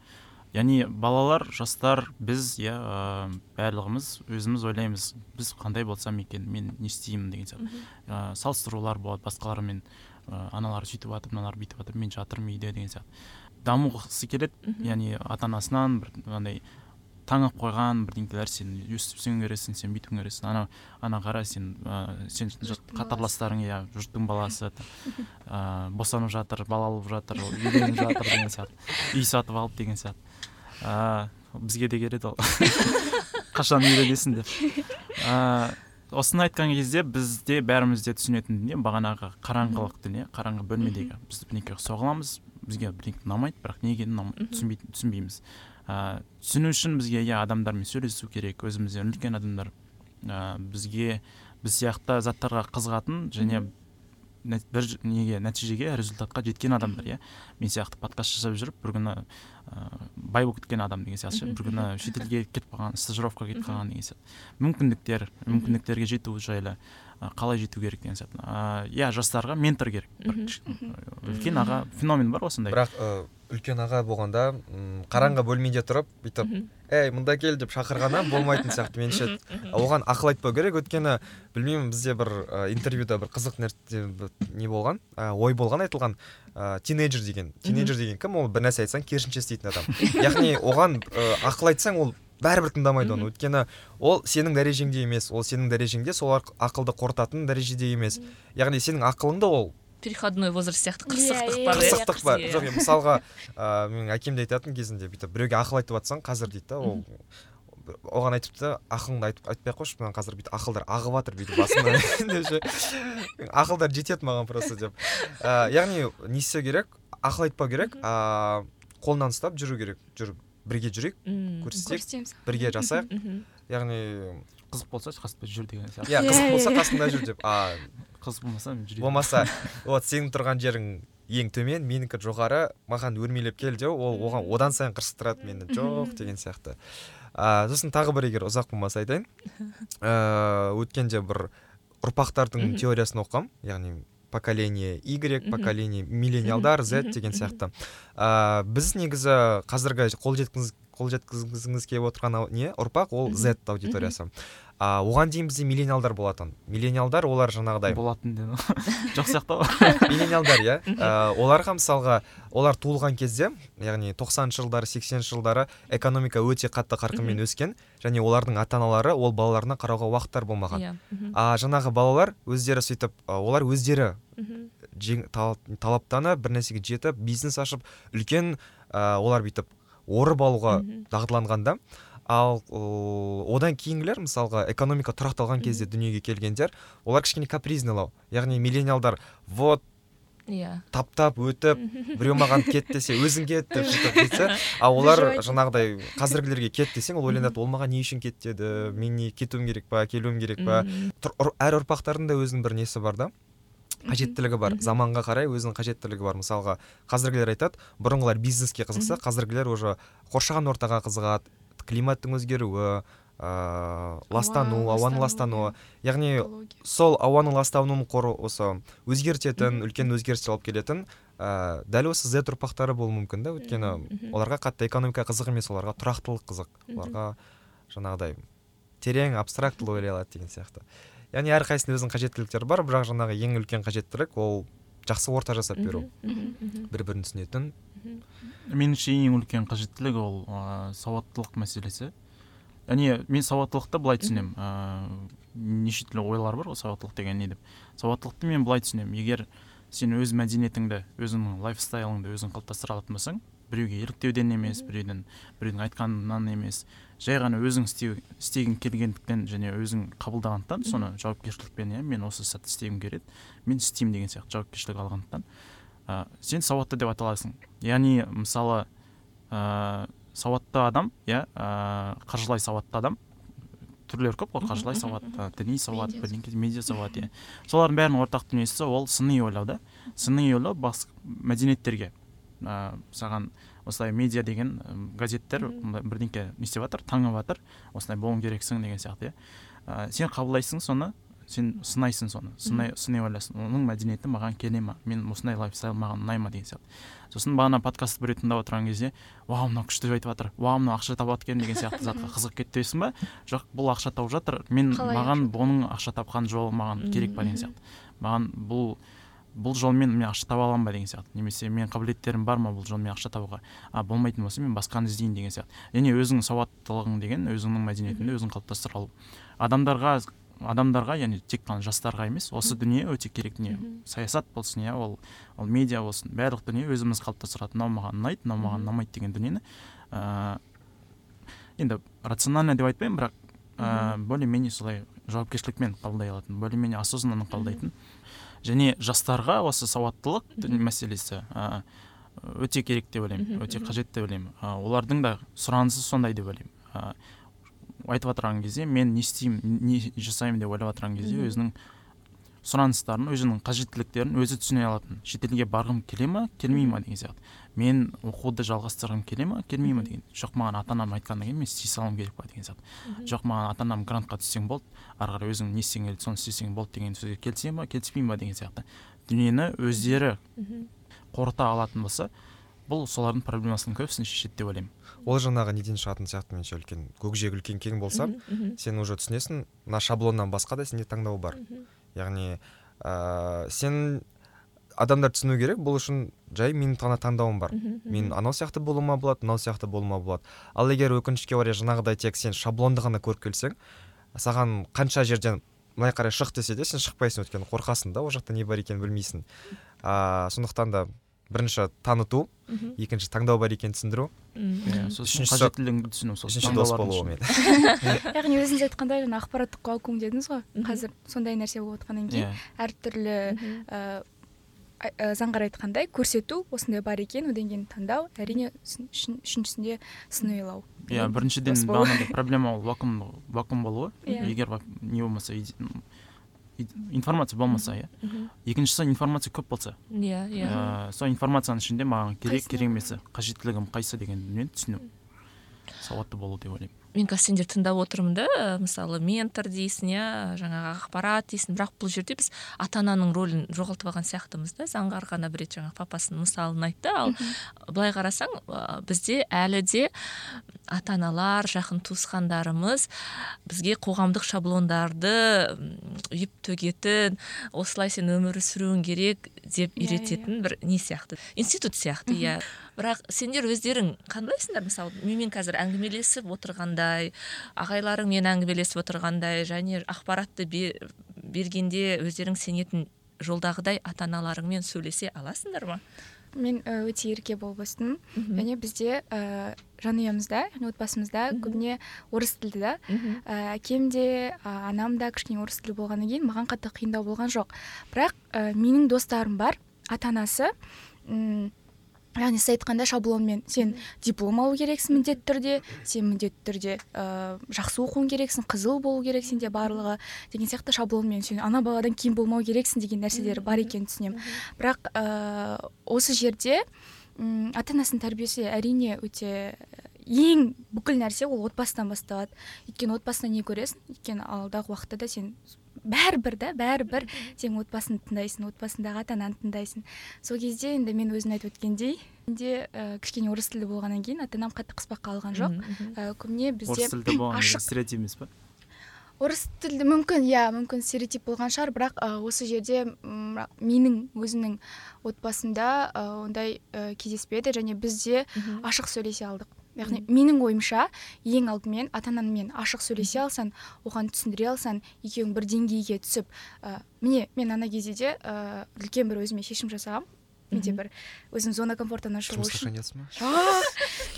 Яғни балалар жастар біз иә барлығымыз өзіміз ойлаймыз біз қандай болсам екен мен не істеймін деген сияқты. Ә, салыстырулар болады басқалармен ә, аналар сөйтіп жатыр мыналар бүйтіп жатыр мен жатырмын үйде деген сияқты. Дамығысы келеді яғни ата анасынан бір андай таңып қойған бірдеңелер сен өстіп керексің сен бүйтуің керексің. Ана ана қара сен ә, сен қатарластарың иә жұрттың баласы. Ә, босанып жатыр бала алып жатыр үйленіп жатыр деген сияқты. Үй сатып алып деген сияқты. Ә, бізге де келеді ол. Қашан үйленесің деп. Ә, осыны айтқан кезде бізде бәріміз де түсінетін дүние бағанағы қараңғылық дүние қараңғы бөлмедегі. Біз бірдеңеге соғыламыз бізге бірдеңе ұнамайды бірақ неге түсінбей, түсінбейміз ә, түсіну үшін бізге иә адамдармен сөйлесу керек өзімізден үлкен адамдар ә, бізге біз сияқты заттарға қызығатын және бір неге нәтижеге результатқа жеткен адамдар иә. Мен сияқты подкаст жасап жүріп бір күні ыыы бай болып кеткен адам деген сияқты бір күні шетелге кетіп қалған стажировкаға кетіп қалған деген сияқты. Мүмкіндіктер мүмкіндіктерге жету жайлы. Қалай жету керек деген сияқты. Иә жастарға ментор керек. Бір үлкен аға феномен бар осындай бірақ үлкен аға болғанда қараңғы бөлмеде тұрып бүйтіп ей мында кел деп шақырғаны болмайтын сияқты меніңше. Оған ақыл айтпау керек. Өйткені білмеймін бізде бір ә, интервьюда бір қызық нәрсе бір не болған? Ә, ой болған айтылған ә, тинейджер деген. Тинейджер деген кім? Ол бір нәрсе айтсаң керісінше істейтін адам. Яғни оған ә, ақыл айтсаң ол бәрібір тыңдамайды оны. Өйткені ол сенің дәрежеңде емес ол сенің дәрежеңде сол ақылды қорытатын дәрежеде емес. Яғни сенің ақылыңда ол переходной возраст сияқты Иә, қырсықтық иә, бар иә. қырсықтық бар. Иә. жоқ енді мысалға ыыы менің әкем де айтатын кезінде бүйтіп біреуге ақыл айтып жатсаң қазір дейді да ол оған айтыпты ақылыңды айтып айтпай ақ қойшы маған қазір бүйтіп ақылдар ағып жатыр бүйтіп басымнан ақылдар жетеді маған просто деп. Ә, яғни не істеу керек ақыл айтпау керек а қолынан ұстап жүру керек жүріп. Бірге жүрейік көрсетейік бірге жасайық. Яғни қызық болса қасымда жүр деген сияқты. Иә қызық Иә, болса иә. қасында жүр деп. А қызық болмаса мен жүре болмаса вот сенің тұрған жерің ең төмен менікі жоғары маған өрмелеп кел деу ол оған одан сайын қырсықтырады мені. Жоқ деген сияқты. А, сосын тағы бір егер ұзақ болмаса айтайын. Ә, өткенде бір ұрпақтардың теориясын оқығанмын яғни поколение y поколение миллениалдар z деген сияқты. Ә, біз негізі қазіргі қол жеткізгіміз қол жеткізгіміз келіп отырған не? ұрпақ ол z аудиториясы. А оған дейін бізде миллениалдар болатын. Миллениалдар олар жаңағыдай болатын деді жоқ сияқты ғой. Миллениалдар иә. Ә, оларға мысалға олар туылған кезде яғни 90 жылдары 80 жылдары экономика өте қатты қарқынмен өскен және олардың ата аналары ол балаларына қарауға уақыттар болмаған. Иә. А жаңағы балалар өздері сөйтіп олар өздері Мгм. жең- тал- талаптанып бір нәрсеге жетіп бизнес ашып үлкен ә, олар бүйтіп орып алуға Мгм. дағдыланғанда ал одан кейінгілер мысалға экономика тұрақталған кезде дүниеге келгендер олар кішкене капризнылау яғни миллениалдар вот иә. таптап өтіп біреу маған кет десе өзің кет деп сөйтіп сөйтсе а олар жаңағыдай қазіргілерге кет десең ол ойланады ол маған не үшін кет деді? Мен не кетуім керек па келуім керек па? Әр ұрпақтардың да өзінің бір несі бар да. Қажеттілігі бар. Заманға қарай өзінің қажеттілігі бар. Мысалға қазіргілер айтады бұрынғылар бизнеске қызықса қазіргілер уже қоршаған ортаға қызығады климаттың өзгеруі ыыы ластану Ауа ауаның ластануы, яғни сол ауаның ластануын қоры осы өзгертетін үлкен өзгерістер алып келетін ә, дәл осы z ұрпақтары болуы мүмкін да өйткені оларға қатты экономика қызық емес оларға тұрақтылық қызық. Оларға жаңағыдай терең абстрактылы ойлай алады деген сияқты. Яғни әрқайсысының өзінің қажеттіліктері бар бірақ жаңағы ең үлкен қажеттілік ол жақсы орта жасап беру. Бір бірін түсінетін. Меніңше ең үлкен қажеттілік ол ә, сауаттылық мәселесі. Яғни мен сауаттылықты былай түсінемін ә, неше түрлі ойлар бар ғой сауаттылық деген не деп. Сауаттылықты мен былай түсінемін егер сен өз мәдениетіңді өзіңнің лайфстайлыңды өзің қалыптастыра алатын болсаң біреуге еліктеуден емес біреуден біреудің айтқанынан емес жай ғана өзің істеу істегің келгендіктен және өзің қабылдағандықтан соны жауапкершілікпен иә мен осы сәтті істегім келеді мен істеймін деген сияқты жауапкершілік алғандықтан. Ә, сен сауатты деп аталасың яғни мысалы ә, сауатты адам иә ә, қаржылай сауатты адам түрлері көп қой қаржылай сауат діни сауат бірдеңке медиа сауат иә. Солардың бәрінің ортақ дүниесі ол сыни ойлау да. Сыни ойлау бас мәдениеттерге. Ә, саған осылай медиа деген газеттер бірдеңке не істеп жатыр таңып жатыр осылай болуың керексің деген сияқты иә. Ә, сен қабылдайсың соны сен сынайсың соны сынай сыни ойлайсың. Оның мәдениеті маған келе ма? Мен осындай лайфстайл маған ұнай ма деген сияқты. Сосын бағана подкастты біреу тыңдап отырған кезде вау мынау күшті айтып жатыр. Вау мынау ақша табады екен деген сияқты затқа қызығып кетті дейсің ба? Жоқ бұл ақша тауып жатыр. Мен маған бұның ақша тапқан жолы маған керек па деген сияқты. Маған бұл бұл жолмен мен ақша таба аламын ба деген сияқты. Немесе мен қабілеттерім бар ма бұл жолмен ақша табуға? А болмайтын болса мен басқаны іздейін деген сияқты. Яғни өзіңнің сауаттылығың деген өзіңнің мәдениетіңді өзің қалыптастыра алу. Адамдарға адамдарға яғни тек қана жастарға емес осы дүние өте керек дүние. Саясат болсын иә ол ол медиа болсын барлық дүние өзіміз қалыптастырады. Мынау маған ұнайды мынау маған ұнамайды деген дүниені ыыы енді рационально деп айтпаймын бірақ ыыы более менее солай жауапкершілікпен қабылдай алатын более менее осознанно қабылдайтын. Және жастарға осы сауаттылық мәселесі ыыы өте керек деп ойлаймын өте қажет деп ойлаймын. Олардың да сұранысы сондай деп ойлаймын. Айтып отырған кезде мен не істеймін не жасаймын деп ойлап отырған кезде өзінің сұраныстарын өзінің қажеттіліктерін өзі түсіне алатын. Шетелге барғым келе ма келмей ма деген сияқты. Мен оқуды жалғастырғым келе ма келмей ма деген. Жоқ маған ата анам айтқаннан кейін мен істей салуым керек па деген сияқты. Жоқ маған ата анам грантқа түссең болды ары қарай өзің не істесең келеді соны істесең болды деген сөзге келісе ма келіспей ма деген сияқты. Дүниені өздері қорыта алатын болса бұл солардың проблемасының көбісін шешеді деп ойлаймын. Ол жаңағы неден шығатын сияқты меніңше үлкен. Көкжиегі үлкен кең болса сен уже түсінесің мына шаблоннан басқа да сенде таңдау бар. Яғни ә, сен адамдар түсіну керек бұл үшін жай менің ғана таңдауым бар. Мен анау сияқты болуыма болады мынау сияқты болуыма болады. Ал егер өкінішке орай жаңағыдай тек сен шаблонды ғана көріп келсең саған қанша жерден былай қарай шық десе де сен шықпайсың өйткені қорқасың да ол жақта не бар екенін білмейсің. Ә, сондықтан да бірінші таныту екінші таңдау бар екенін түсіндіру. Иә сосын Үшіншісі- қажеттілігіңді түсіну сол үшінші дос болу мен яғни өзіңіз айтқандай жаңа ақпараттық вакуум дедіңіз ғой. Қазір сондай нәрсе болып жатқаннан кейін иә. әртүрлі заңғар айтқандай көрсету осындай бар екен одан кейін таңдау әрине үшіншісінде сынойлау иә біріншіден бағанағыдай проблема ол вакуум вакуум болуы. Иә. егер не болмаса информация болмаса иә. Екіншісі информация көп болса. Иә иә. Ә, сол информацияның ішінде маған керек керек емесі қажеттілігім қайсы дегенді түсіну. Сауатты болу деп ойлаймын. Мен қазір сендер тыңдап отырмын да. Мысалы ментор дейсің иә жаңағы ақпарат дейсің. Бірақ бұл жерде біз ата ананың рөлін жоғалтып алған сияқтымыз да. Заңғар ғана бір рет жаңағы папасының мысалын айтты. Ал былай қарасаң ә, бізде әлі де ата аналар жақын туысқандарымыз бізге қоғамдық шаблондарды үйіп төгетін осылай сен өмір сүруің керек деп Иә, иә, үйрететін бір не сияқты? Институт сияқты иә. Бірақ сендер өздерің қандайсыңдар? Мысалы менімен қазір әңгімелесіп отырғандай ағайларыңмен әңгімелесіп отырғандай және ақпаратты бе- бергенде өздерің сенетін жолдағыдай ата аналарыңмен сөйлесе аласыңдар ма? Мен ә, өте ерке болып өстім және бізде ә, жанұямызда отбасымызда көбіне орыс тілді да. Ә, әкем де ә, анам да кішкене орыс тілді болғаннан кейін маған қатты қиындау болған жоқ. Бірақ ә, менің достарым бар ата анасы яғни сіз айтқандай шаблонмен сен диплом алу керексің міндетті түрде сен міндетті түрде ә, жақсы оқуың керексің қызыл болу керек сенде барлығы деген сияқты шаблонмен сен ана баладан кем болмау керексің деген нәрселер бар екенін түсінемін. бірақ ә, осы жерде ата анасының тәрбиесі әрине өте ең бүкіл нәрсе ол отбасыдан басталады. Өйткені отбасында не көресің? Өйткені алдағы уақытта да сен бәрібір да бәрібір сен отбасыңды тыңдайсың отбасыңдағы ата ананы тыңдайсың. Сол кезде енді мен өзім айтып өткендей менде ә, кішкене орыс тілді болғаннан кейін ата анам қатты қыспаққа алған жоқ. Ә, көбіне бізде орыс тілді болған ашық стереотип емес па? Орыс тілді мүмкін иә мүмкін стереотип болған шығар. Бірақ ә, осы жерде ра- менің өзімнің отбасымда ә, ондай ә, кездеспеді және бізде ашық сөйлесе алдық. Яғни менің ойымша ең алдымен ата анаңмен ашық сөйлесе алсаң оған түсіндіре алсаң екеуің бір деңгейге түсіп ә, міне мен ана кезде де ә, үлкен бір өзіме шешім жасағам. Менде бір өзім зона комфорттан шығу үшін.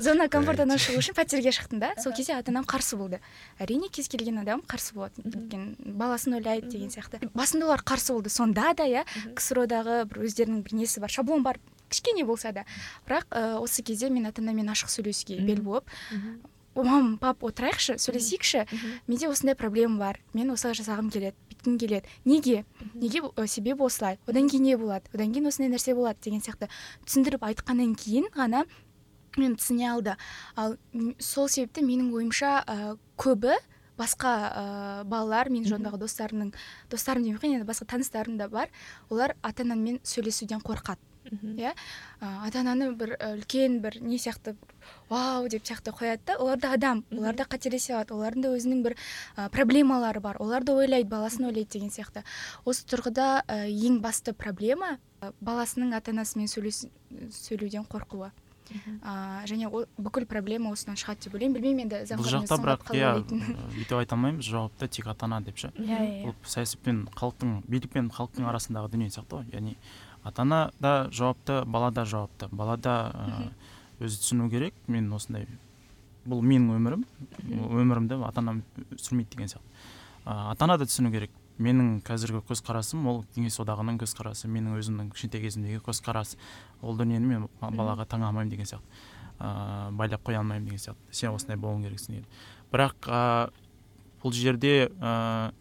зона комфорттан шығу үшін пәтерге шықтым да. Сол кезде ата анам қарсы болды. Әрине кез келген адам қарсы болады өйткені баласын ойлайды деген сияқты. Басында олар қарсы болды. Сонда да иә ксро дағы бір өздерінің бір несі бар шаблон бар. Кішкене болса да. Бірақ ә, осы кезде мен ата анаммен ашық сөйлесуге бел буып мам пап отырайықшы сөйлесейікші менде осындай проблема бар мен осылай жасағым келеді бүйткім келеді. Неге? Неге ә, себебі осылай? Одан кейін не болады? Одан кейін осындай нәрсе болады деген сияқты түсіндіріп айтқаннан кейін ғана мен түсіне алды. Ал сол себепті менің ойымша ә, көбі басқа ә, балалар менің жанымдағы достарымның достарым демей ақ енді басқа таныстарым да бар. Олар ата анамен сөйлесуден қорқады. Иә. Ата ананы бір үлкен бір не сияқты вау! деп сияқты қояды да олар да адам олар да қателесе алады олардың да өзінің бір ә, проблемалары бар олар да ойлайды баласын ойлайды деген сияқты. Осы тұрғыда ә, ең басты проблема ә, баласының ата анасымен сөйлеуден қорқуы. Ә, және ол бүкіл проблема осыдан шығады деп ойлаймын. Білмеймін енді бұл жақта бірақ иә бүйтіп айта алмаймыз жауапты тек ата ана деп ше? Иә иә бұл саясат пен халықтың билік пен халықтың арасындағы дүние сияқты ғой. Яғни ата ана да жауапты бала да жауапты. Бала да өзі түсіну керек. Мен осындай бұл менің өмірім. Өмірімді ата анам сүрмейді деген сияқты. Ә, ата ана да түсіну керек. Менің қазіргі көзқарасым ол кеңес одағының көзқарасы менің өзімнің кішкентай кезімдегі көзқарас. Ол дүниені мен ба- балаға таң алмаймын деген сияқты. Ә, байлап қоя алмаймын деген сияқты. Сен осындай болуың керексің деген бірақ ә, бұл жерде ә,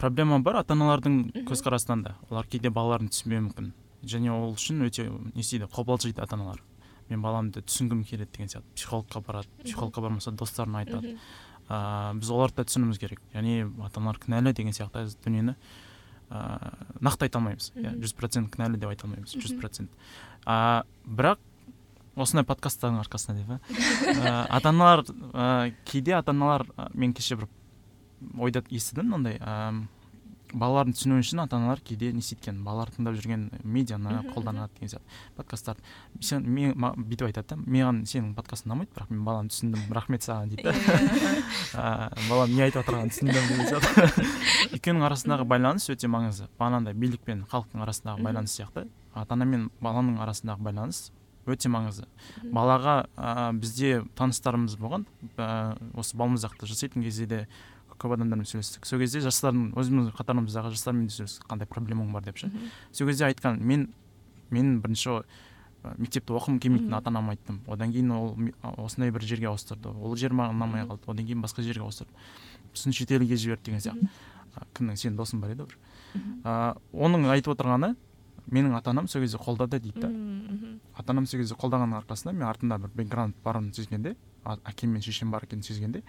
проблема бар ата аналардың көзқарасынан да. Олар кейде балаларын түсінбеуі мүмкін. Және ол үшін өте не істейді қобалжиды ата аналар мен баламды түсінгім келеді деген сияқты. Психологқа барады. Психологқа бармаса достарына айтады. Ә, біз оларды да түсінуіміз керек. Яғни ата аналар кінәлі деген сияқты дүниені ә, нақты айта алмаймыз. Иә жүз процент кінәлі деп айта алмаймыз. Жүз процент. А, бірақ осындай подкасттардың арқасында деп ә, ата аналар ә, кейде ата аналар ә, мен кеше бір ойда естідім мынандай ә, балалардың түсінуі үшін ата аналар кейде не істейді екен балалар тыңдап жүрген медианы қолданады деген сияқты подкасттарды сен мен бүйтіп айтады да маған сенің подкастың ұнамайды бірақ мен баланы түсіндім рахмет саған дейді да. Ә, балам не айтып жатырғанын түсіндім деген сияқты. Екеуінің арасындағы байланыс өте маңызды. Бағанағыдай билік пен халықтың арасындағы байланыс сияқты. Ата ана мен баланың арасындағы байланыс өте маңызды. Балаға ә, бізде таныстарымыз болған ә, осы балмұздақта жасайтын кезде де көп адамдармен сөйлестік. Сол кезде жастардың өзіміздің қатарымыздағы жастармен де сөйлестік. Қандай проблемаң бар деп ше сол кезде айтқан мен мен бірінші мектепте оқығым келмейтінін ата анама айттым. Одан кейін ол осындай бір жерге ауыстырды. Ол жер маған ұнамай қалды. Одан кейін басқа жерге ауыстырды. Сосын шетелге жіберді деген сияқты. Кімнің сенің досың бар еді бір. Оның айтып отырғаны менің ата анам сол кезде қолдады дейді да. Ата анам сол кезде қолдағанның арқасында мен артында бір бэкграунд барын сезгенде әкем мен шешем бар екенін сезгенде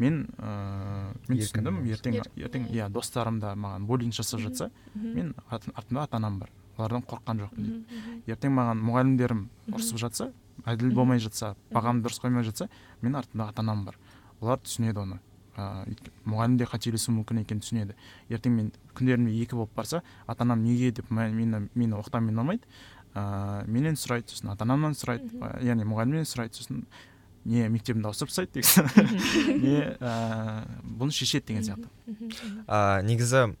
мен ыыы мен Еркін түсіндім ертең ертең иә достарым да маған буллинг жасап жатса мен артымда ата анам бар олардан қорыққан жоқпын дейді. Ертең маған мұғалімдерім ұрысып жатса әділ болмай жатса бағамды дұрыс қоймай жатса мен артымда ата анам бар. Олар түсінеді оны. Ыыы мұғалім де қателесуі мүмкін екенін түсінеді. Ертең мен күндерімде екі болып барса ата анам неге? деп ме- мені мені оқытамын ұнамайды. Ыыы менен сұрайды сосын ата анамнан сұрайды яғни мұғалімнен сұрайды сосын не мектебімді ауыстырып тастайды деген. Не ыыы бұны шешеді деген сияқты. А, негізі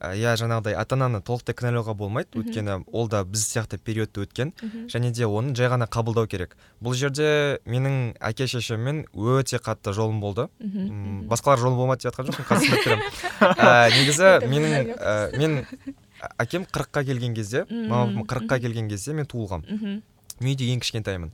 а, иә жаңағыдай ата ананы толықтай кінәлауға болмайды. Өйткені ол да біз сияқты периодты өткен. Және де оны жай ғана қабылдау керек. Бұл жерде менің әке шешеммен өте қатты жолым болды. Басқалар жолы болмады деп жатқан жоқпын түсініп ә, негізі менің ә, мен әкем қырыққа келген кезде мамам қырыққа келген кезде мен туылғанмын мен үйде ең кішкентаймын.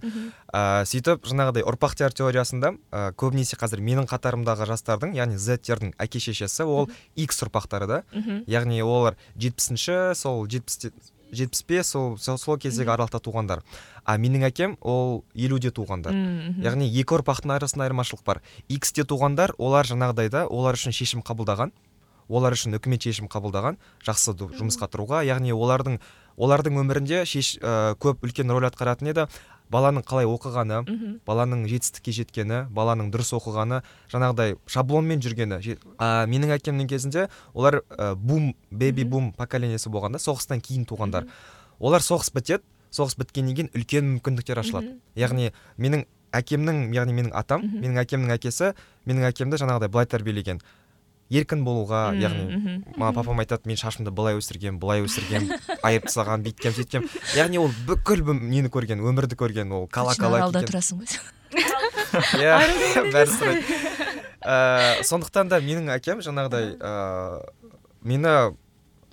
Ә, сөйтіп жаңағыдай ұрпақтар теориясында ә, көбінесе қазір менің қатарымдағы жастардың яғни зеттердің әке шешесі ол икс ұрпақтары да. Яғни олар жетпісінші сол жетпіс жетпіс бес сол сол сол кездегі аралықта туғандар. А менің әкем ол елуде туғандар. Яғни екі ұрпақтың арасында айырмашылық бар. Иксте туғандар олар жаңағыдай да олар үшін шешім қабылдаған олар үшін үкімет шешім қабылдаған жақсы жұмысқа тұруға. Яғни олардың олардың өмірінде шеш, ә, көп үлкен рөл атқаратын еді. Баланың қалай оқығаны баланың жетістікке жеткені баланың дұрыс оқығаны жаңағыдай шаблонмен жүргені. А, менің әкемнің кезінде олар ә, бум бэби бум поколениесі болған да соғыстан кейін туғандар. Олар соғыс бітеді соғыс біткеннен кейін үлкен мүмкіндіктер ашылады. Яғни менің әкемнің яғни менің атам менің әкемнің әкесі менің әкемді жаңағыдай былай тәрбиелеген. Еркін болуға яғни маған папам айтады мен шашымды былай өсіргем былай өсіргем айырып тастаған бүйткем сөйткем яғни ол бүкіл нені көрген өмірді көрген ол кала кала аралда киген. тұрасың ғой иә бәрі сұрайды Ә, сондықтан да менің әкем жаңағыдай ә, мені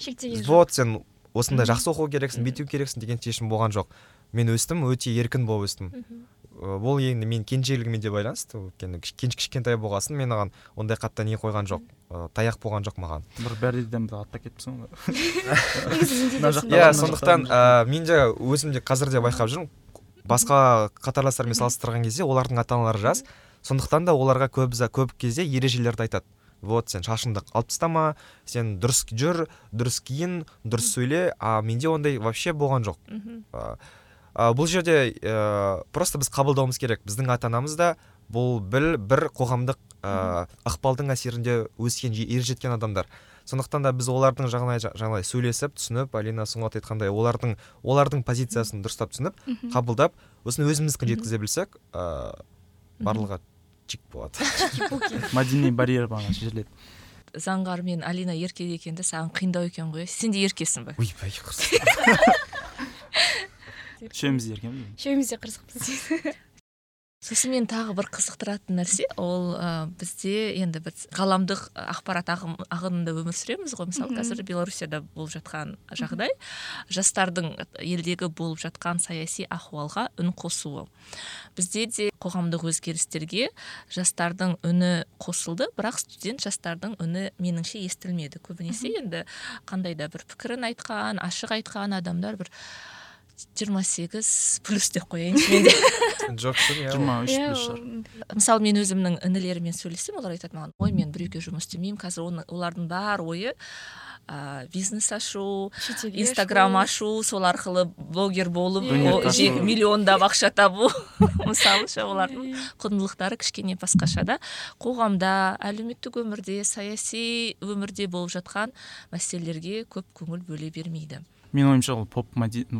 шектеген жоқ. Вот сен осындай жақсы оқу керексің бүйту керексің деген шешім болған жоқ. Мен өстім өте еркін болып өстім. Ә, бұл енді мен кенжелігіме де байланысты. Өйткені кішкентай болғасын мен оған ондай қатты не қойған жоқ ә, таяқ болған жоқ маған. Бір бәрден аттап кетіпсің ғой. Иә сондықтан ә, мен де өзім де қазір де байқап жүрмін. Басқа қатарластармен салыстырған кезде олардың ата аналары жас. Сондықтан да оларға көп көп кезде ережелерді айтады. Вот сен шашыңды алып тастама сен дұрыс жүр дұрыс киін дұрыс сөйле. А менде ондай вообще болған жоқ. А, а, бұл жерде ә, просто біз қабылдауымыз керек. Біздің ата анамыз да бұл бір, бір қоғамдық ә, ықпалдың әсерінде өскен же- ер жеткен адамдар. Сондықтан да біз олардың жағынан жаңағыдай сөйлесіп түсініп алина сұңғат айтқандай олардың олардың позициясын дұрыстап түсініп қабылдап сосын өзіміздікін жеткізе білсек ә, барлығы чик болады. Мәдени барьер бағана шешіледі. Заңғар мен алина ерке екенді саған қиындау екен ғой. Сен де еркесің ба ойбай үшеуміз де еркеміз үшеуміз де қырсықпыз сосын мен тағы бір қызықтыратын нәрсе ол ә, бізде енді біз ғаламдық ақпарат ағым, ағынында өмір сүреміз ғой. Мысалы қазір белоруссияда болып жатқан жағдай жастардың елдегі болып жатқан саяси ахуалға үн қосуы. Бізде де қоғамдық өзгерістерге жастардың үні қосылды бірақ студент жастардың үні меніңше естілмеді. Көбінесе енді қандай да бір пікірін айтқан ашық айтқан адамдар бір жиырма сегіз плюс деп қояйыншы менде жоқ шын иә. Жиырма үш Иә, плюс шығар мысалы мен өзімнің інілеріммен сөйлессем олар айтады маған ой мен біреуге жұмыс істемеймін қазір оны олардың бар ойы ә, бизнес ашу инстаграм ашу сол арқылы блогер болып Иә. миллиондап ақша табу. Мысалы ше олардың құндылықтары кішкене басқаша да. Қоғамда әлеуметтік өмірде саяси өмірде болып жатқан мәселелерге көп көңіл бөле бермейді. Менің ойымша ол поп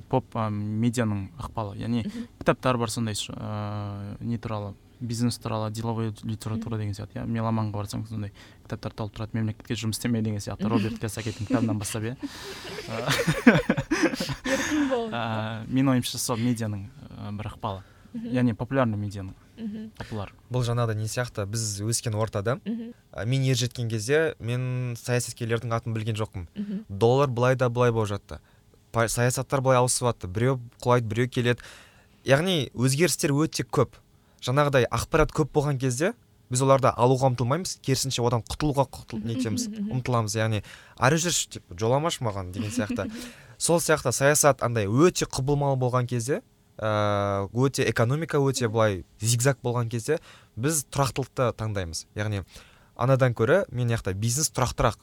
поп медианың ықпалы. Яғни кітаптар бар сондай не туралы бизнес туралы деловой литература деген сияқты. Иә меломанға барсаң сондай кітаптар толып тұрады мемлекетке жұмыс істеме деген сияқты. Роберт киосакидің кітабынан бастап иә менің ойымша сол медианың бір ықпалы. Яғни популярный медианың популяр бұл жаңағыдай не сияқты? Біз өскен ортада мен ер жеткен кезде мен саясаткерлердің атын білген жоқпын. Доллар былай да былай болып жатты. Саясаттар былай ауысып жатты біреу құлайды біреу келеді. Яғни өзгерістер өте көп. Жаңағыдай ақпарат көп болған кезде біз оларды алуға ұмтылмаймыз керісінше одан құтылуға құтыл нетеміз ұмтыламыз. Яғни ары жүрші деп жоламашы маған деген сияқты. Сол сияқты саясат андай өте құбылмалы болған кезде ыыы өте экономика өте былай зигзаг болған кезде біз тұрақтылықты таңдаймыз. Яғни анадан көрі мен жақта бизнес тұрақтырақ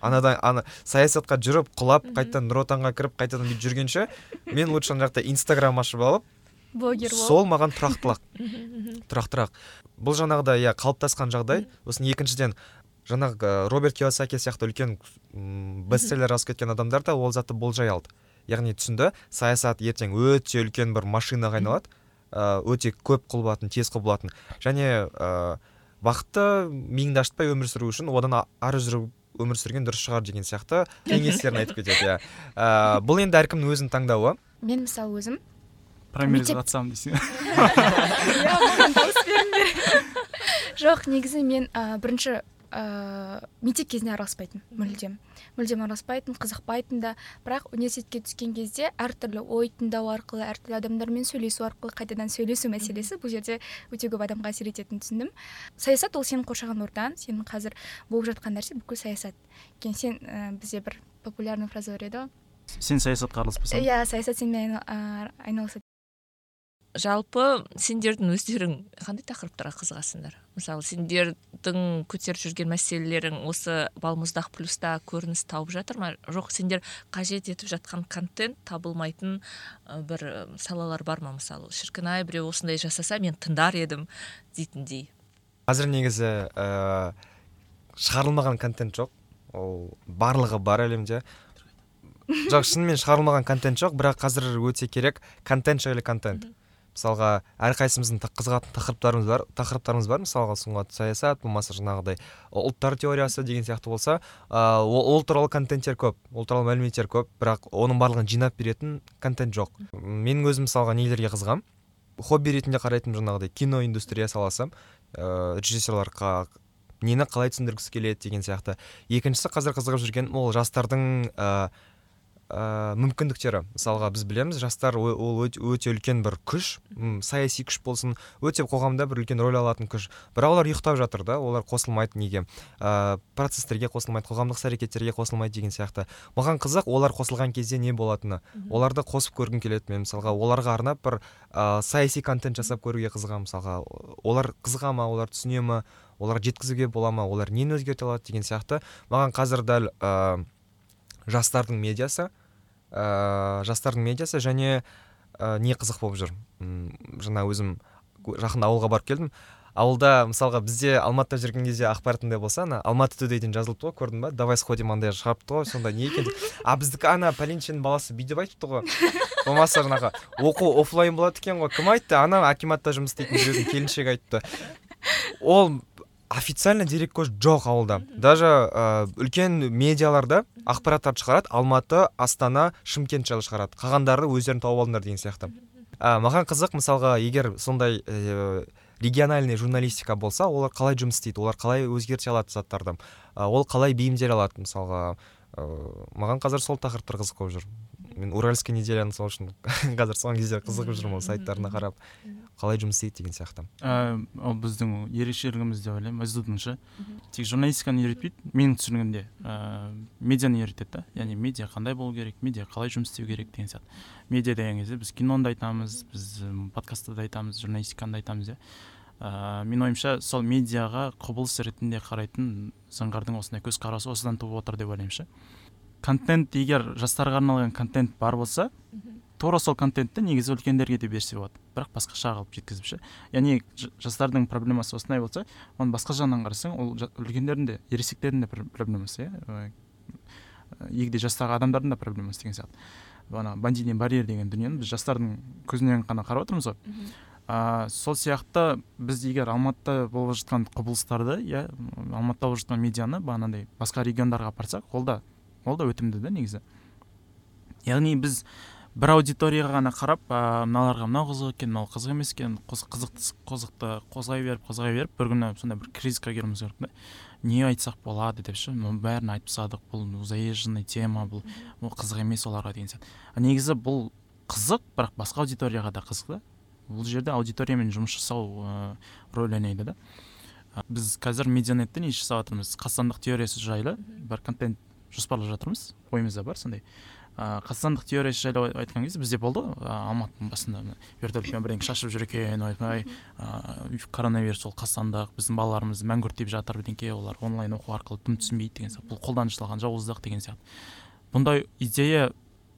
анадан ана саясатқа жүріп құлап қайтадан нұр отанға кіріп қайтадан бүйтіп жүргенше мен лучше ана жақта инстаграм ашып алып блогер бол сол маған тұрақтылық тұрақтырақ бұл жаңағыдай иә қалыптасқан жағдай сосын екіншіден жаңағы э, роберт киосаки сияқты үлкен бестселлер жазып кеткен адамдар да ол затты болжай алды яғни түсінді саясат ертең өте үлкен бір машинаға айналады э, өте көп құбылатын тез құбылатын және ә, бақытты миыңды ашытпай өмір сүру үшін одан ары жүріп өмір сүрген дұрыс шығар деген сияқты кеңестерін айтып кетеді иә. Ә, бұл енді әркімнің өзінің таңдауы. Мен мысалы өзім Мектеп- қатысамын дейсің. Иә, жоқ негізі мен ә, бірінші ә, мектеп кезінде араласпайтын мүлдем. Мүлдем араласпайтын қызықпайтын да. Бірақ университетке түскен кезде әртүрлі ой тыңдау арқылы әртүрлі адамдармен сөйлесу арқылы қайтадан сөйлесу мәселесі бұл жерде өте көп адамға әсер ететінін түсіндім. Саясат ол сенің қоршаған ортаң сенің қазір болып жатқан нәрсе бүкіл саясат. Өйткені сен ә, бізде бір популярный фраза бар еді ғой. Сен саясатқа араласпасаң? Иә саясат сенімен айналысады жалпы сендердің өздерің қандай тақырыптарға қызығасыңдар? Мысалы сендердің көтеріп жүрген мәселелерің осы балмұздақ плюста көрініс тауып жатыр ма? Жоқ сендер қажет етіп жатқан контент табылмайтын бір салалар бар ма? Мысалы шіркін ай біреу осындай жасаса мен тыңдар едім дейтіндей. Қазір негізі ә, шығарылмаған контент жоқ. Ол барлығы бар әлемде. Жоқ шынымен шығарылмаған контент жоқ бірақ қазір өте керек контент жайлы контент. Мысалға әрқайсымыздың қызығатын тақырыптарымыз бар тақырыптарымыз бар. Мысалға сұңғат саясат болмаса жаңағыдай ұлттар теориясы деген сияқты болса ол, ол туралы контенттер көп ол туралы мәліметтер көп бірақ оның барлығын жинап беретін контент жоқ. Менің өзім мысалға нелерге қызығамын хобби ретінде қарайтын жаңағыдай кино индустрия саласы ыыы режиссерларға нені қалай түсіндіргісі келеді деген сияқты. Екіншісі қазір қызығып жүрген ол жастардың ыыы ә, мүмкіндіктері. Мысалға біз білеміз жастар ол өте, өте үлкен бір күш саяси күш болсын өте қоғамда бір үлкен рөл алатын күш. Бірақ олар ұйықтап жатыр да олар қосылмайды неге? Ә, процестерге қосылмайды қоғамдық іс әрекеттерге қосылмайды деген сияқты. Маған қызық олар қосылған кезде не болатыны? Оларды қосып көргім келеді мен мысалға оларға арнап бір ә, саяси контент жасап көруге қызығамын. Мысалға олар қызыға ма олар түсіне ма олар жеткізуге бола ма олар нені өзгерте алады деген сияқты. Маған қазір дәл ә, жастардың медиасы ә, жастардың медиасы және ә, не қызық болып жүр. Жаңа өзім жақында ауылға барып келдім. Ауылда мысалға бізде алматыда жүрген кезде ақпаратыңда болса ана алматы тудей деген жазылыпты ғой көрдің ба? Давай сходим андай шығарыпты ғой сонда не екен а біздікі ана пәленшенің баласы бүйтіп айтыпты ғой. Болмаса жаңағы оқу оффлайн болады екен ғой. Кім айтты? Ана акиматта жұмыс істейтін біреудің келіншегі айтты. Ол официально дереккөз жоқ ауылда. Даже ә, үлкен медиаларда ақпараттарды шығарады алматы астана шымкент жайлы шығарады. Қалғандары өздерің тауып алыңдар деген сияқты. Ә, маған қызық мысалға егер сондай ә, региональный журналистика болса олар қалай жұмыс істейді олар қалай өзгерте алады заттарды. Ол қалай бейімделе алады мысалға. Ә, маған қазір сол тақырыптар қызық болып жүр. Мен уральский неделяны сол үшін қазір соңғы кезде қызығып жүрмін ол сайттарына қарап. Қалай жұмыс істейді деген сияқты. Ол біздің ерекшелігіміз деп ойлаймын сду шы тек журналистиканы үйретпейді менің түсінігімде ә, медианы үйретеді да. Яғни медиа қандай болу керек медиа қалай жұмыс істеу керек деген сияқты. Медиа деген кезде біз киноны да айтамыз біз подкастты да айтамыз журналистиканы да айтамыз иә. Ә, менің ойымша сол медиаға құбылыс ретінде қарайтын заңғардың осындай көзқарасы осыдан туып отыр деп ойлаймын шы контент егер жастарға арналған контент бар болса тура сол контентті негізі үлкендерге де берсе болады. Бірақ басқаша қылып жеткізіп ше. Яғни жастардың проблемасы осындай болса оны басқа жағынан қарасаң ол үлкендердің де ересектердің де проблемасы иә? Егде жастағы адамдардың да проблемасы деген сияқты. Ана бандиный барьер деген дүниені біз жастардың көзінен ғана қарап отырмыз ғой. Ә, сол сияқты біз егер алматыда болып жатқан құбылыстарды иә алматыда болып жатқан медианы бағанағыдай басқа региондарға апарсақ ол да ол да өтімді да негізі. Яғни біз бір аудиторияға ғана қарап ә, мыналарға мынау қызық екен мынау қызық емес екен қызықты қызықты қозғай беріп қозғай беріп бір күні сондай бір кризисқа кіруіміз керек та не айтсақ болады деп ше бәрін айтып тастадық бұл заезженный тема бұл бұл қызық емес оларға деген сияқты. Негізі бұл қызық бірақ басқа аудиторияға да қызық та. Бұл жерде аудиториямен жұмыс жасау ә, рөл ойнайды да. Біз қазір медианетте не жасап жатырмыз қазақстандық теориясы жайлы. Бір контент жоспарлап жатырмыз. Ойымызда бар сондай. Ыыы қазақстандық теориясы жайлы айтқан кезде бізде болды ғой. Алматының басында вертолетпен бірдеңе шашып жүр екен ойбай ыыы коронавирус ол қазақстандық біздің балаларымыз мәңгүрт деп жатыр бірдеңке олар онлайн оқу арқылы дым түсінбейді деген сияқты бұл қолдан жасалған жауыздық деген сияқты. Бұндай идея